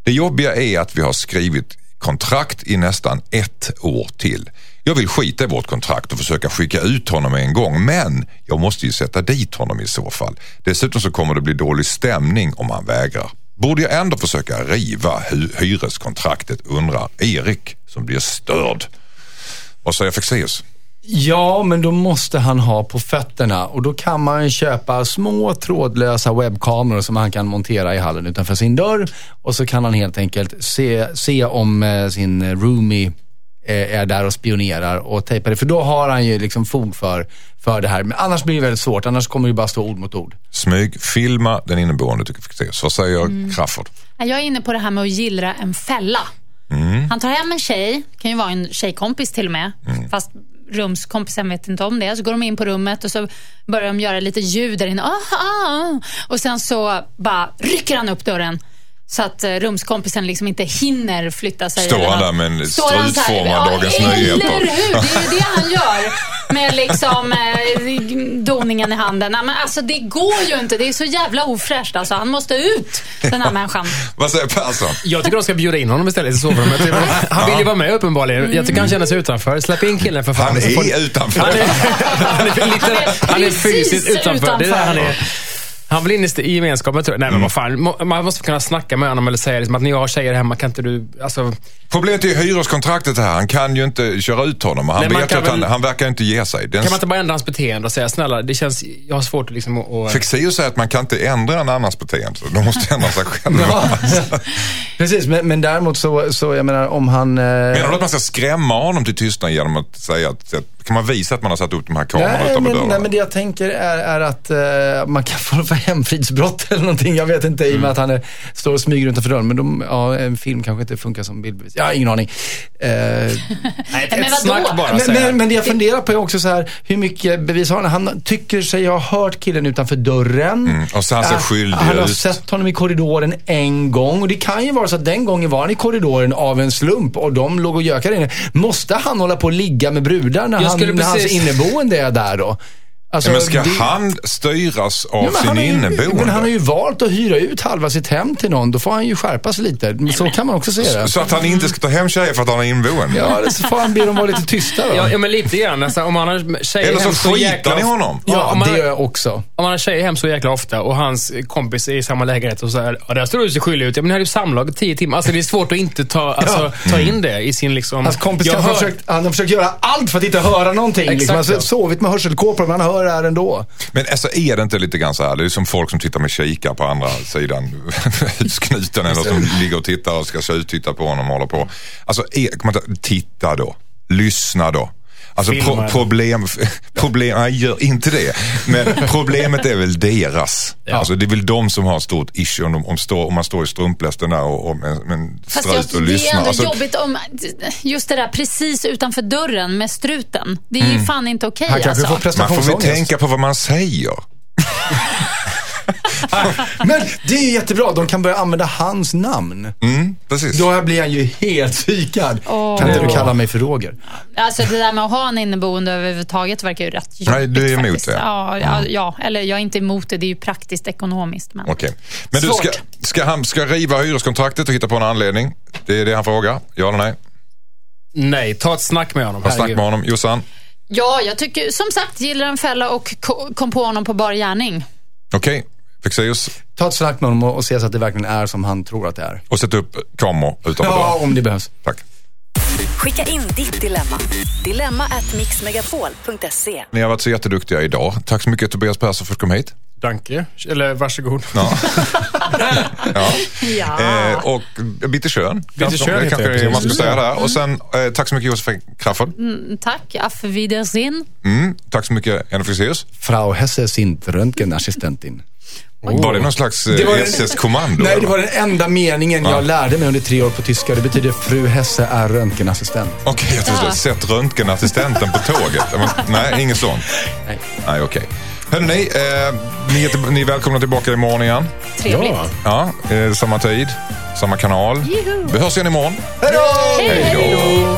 Det jobbiga är att vi har skrivit kontrakt i nästan ett år till. Jag vill skita i vårt kontrakt och försöka skicka ut honom en gång men jag måste ju sätta dit honom i så fall. Dessutom så kommer det bli dålig stämning om han vägrar. borde jag ändå försöka riva hy- hyreskontraktet undrar Erik som blir störd. Vad säger Fexeus? Ja, men då måste han ha på fötterna och då kan man köpa små trådlösa webbkameror som han kan montera i hallen utanför sin dörr och så kan han helt enkelt se, se om eh, sin roomie eh, är där och spionerar och tejpa det. För då har han ju liksom fog för, för det här. Men annars blir det väldigt svårt. Annars kommer det bara stå ord mot ord. Smyg, filma den inneboende tycker Fexeus. Vad säger Mm. Crafoord? Jag är inne på det här med att gillra en fälla. Han tar hem en tjej, kan ju vara en tjejkompis till och med, fast rumskompisen vet inte om det. Så går de in på rummet och så börjar de göra lite ljud där inne. Ah, ah. Och sen så bara rycker han upp dörren. Så att eh, rumskompisen liksom inte hinner flytta sig. Står han där med en Står han så här, strutformad Dagens Nyheter? Eller hur! Det är ju det han gör med liksom eh, doningen i handen. Nej, Men alltså det går ju inte. Det är så jävla ofräscht. Alltså, han måste ut, den här människan. Vad säger Persson? Jag tycker de ska bjuda in honom istället i sovrummet. Han vill ju vara med uppenbarligen. Jag tycker han känner sig utanför. Släpp in killen för fan. Han är utanför. Han är, han är, lite, han är precis fysiskt utanför. Det är där han är. Han vill in i gemenskapen tror jag. Nej men vad fan. Man måste kunna snacka med honom eller säga liksom att när jag har tjejer hemma kan inte du... Alltså, Problemet är ju hyreskontraktet här. Han kan ju inte köra ut honom. Han, Nej, vet ju att han, väl- han verkar inte ge sig. Den, kan man inte bara ändra hans beteende och säga snälla, det känns... Jag har svårt att liksom att... att- Fexeus säger att man kan inte ändra en annans beteende. De måste ändra sig själva. Ja. Precis, men, men däremot så, så, jag menar om han... Eh... Menar du att man ska skrämma honom till tystnad genom att säga att, att kan man visa att man har satt upp de här kamerorna Nej utanför men, dörren? nej, men det jag tänker är, är att eh, man kan få hemfridsbrott eller någonting. Jag vet inte, i och med att han är, står och smyger utanför dörren. Men de, ja, en film kanske inte funkar som bildbevis. Jag har ingen aning. Eh, Nej, Men ett snack bara men, men, men det jag funderar på är också så här, hur mycket bevis har han? Han tycker sig ha hört killen utanför dörren. Mm, och så han ser Ah, skyldig Han har ut. sett honom i korridoren en gång. Och det kan ju vara så att den gången var han i korridoren av en slump och de låg och gökade inne. Måste han hålla på och ligga med brudar när, Jag han, när hans inneboende är där då? Alltså, Ja, men ska det- han styras av Ja, sin han har ju- inneboende? Men han har ju valt att hyra ut halva sitt hem till någon. Då får han ju skärpa sig lite. Så kan man också se det. Så att han inte ska ta hem tjejer för att han är inneboende? Ja, eller så får han be dem vara lite tysta då. Ja, ja, men lite grann. Alltså, om han har tjejer Eller så så skitar jäkla ni honom? Ja, om man- det gör jag också. Om man har tjejer hem så jäkla ofta och hans kompis är i samma lägenhet och så här, ja, där står du och ser skyldig ut. Ja, men ni hade ju samlag i tio timmar. Alltså det är svårt att inte ta, alltså, ta in det i sin liksom... Hans kompis har hör- försökt, han har försökt göra allt för att inte höra någonting. Exakt, liksom. Han har ja. sovit med hörselkåpor, men han hör det här ändå. Men alltså är det inte lite grann så här, det är som folk som tittar med kikar på andra sidan husknuten eller som ligger och tittar och ska tjuvtitta på honom och håller på. Alltså, är, kan man inte, titta då, lyssna då. Alltså pro, problem, problem, nej gör inte det. Men problemet är väl deras. Alltså det är väl de som har stort issue om, de, om, står, om man står i strumplästen där och, och med, med Fast strut och det är lyssnar. ändå Alltså, jobbigt om just det där precis utanför dörren med struten. Det är ju fan inte okej kanske alltså. får man får väl tänka på vad man säger. Men det är ju jättebra, de kan börja använda hans namn. Mm, precis. Då blir han ju helt psykad. Åh. Kan inte du kalla mig för Roger? Alltså det där med att ha en inneboende överhuvudtaget verkar ju rätt jobbigt Nej, du är emot faktiskt. det. Ja, ja, ja, eller jag är inte emot det. Det är ju praktiskt ekonomiskt. Men... Okej. Men du, ska, ska han ska riva hyreskontraktet och hitta på en anledning? Det är det han frågar. Ja eller nej? Nej, ta ett snack med honom. Har snack Herregud. med honom. Jossan? Ja, jag tycker som sagt gillar en fälla och ko- kom på honom på bar gärning. Okej. Fexeus. Ta ett snack med honom och, se så att det verkligen är som han tror att det är. Och sätt upp kameror utanför Ja, om det behövs. Tack. Skicka in ditt dilemma. Dilemma at mixmegapol.se. Ni har varit så jätteduktiga idag. Tack så mycket Tobias Persson för att du kom hit. Danke. Eller varsågod. Ja. ja. Ja. Eh, och Bitte schön. Bitte schön Det kanske det, man ska säga där. Och sen eh, tack så mycket Josefin Crafoord. Mm, Tack, auf Wiedersehen. Mm. Tack så mycket Jenny Fexeus. Frau Hesse sind Röntgenassistentin. Var det någon slags eh, Det var en- SS-kommando? Nej, eller? det var den enda meningen jag lärde mig under tre år på tyska. Det betyder fru Hesse är röntgenassistent. Okej, jag trodde Ja. sett röntgenassistenten på tåget. Nej, inget sånt. Nej. Okej. Hörrni, eh, ni, är ni är välkomna tillbaka imorgon igen. Trevligt. Ja. Ja, eh, samma tid, samma kanal. Juhu. Vi hörs igen imorgon. Hej då! Hej då!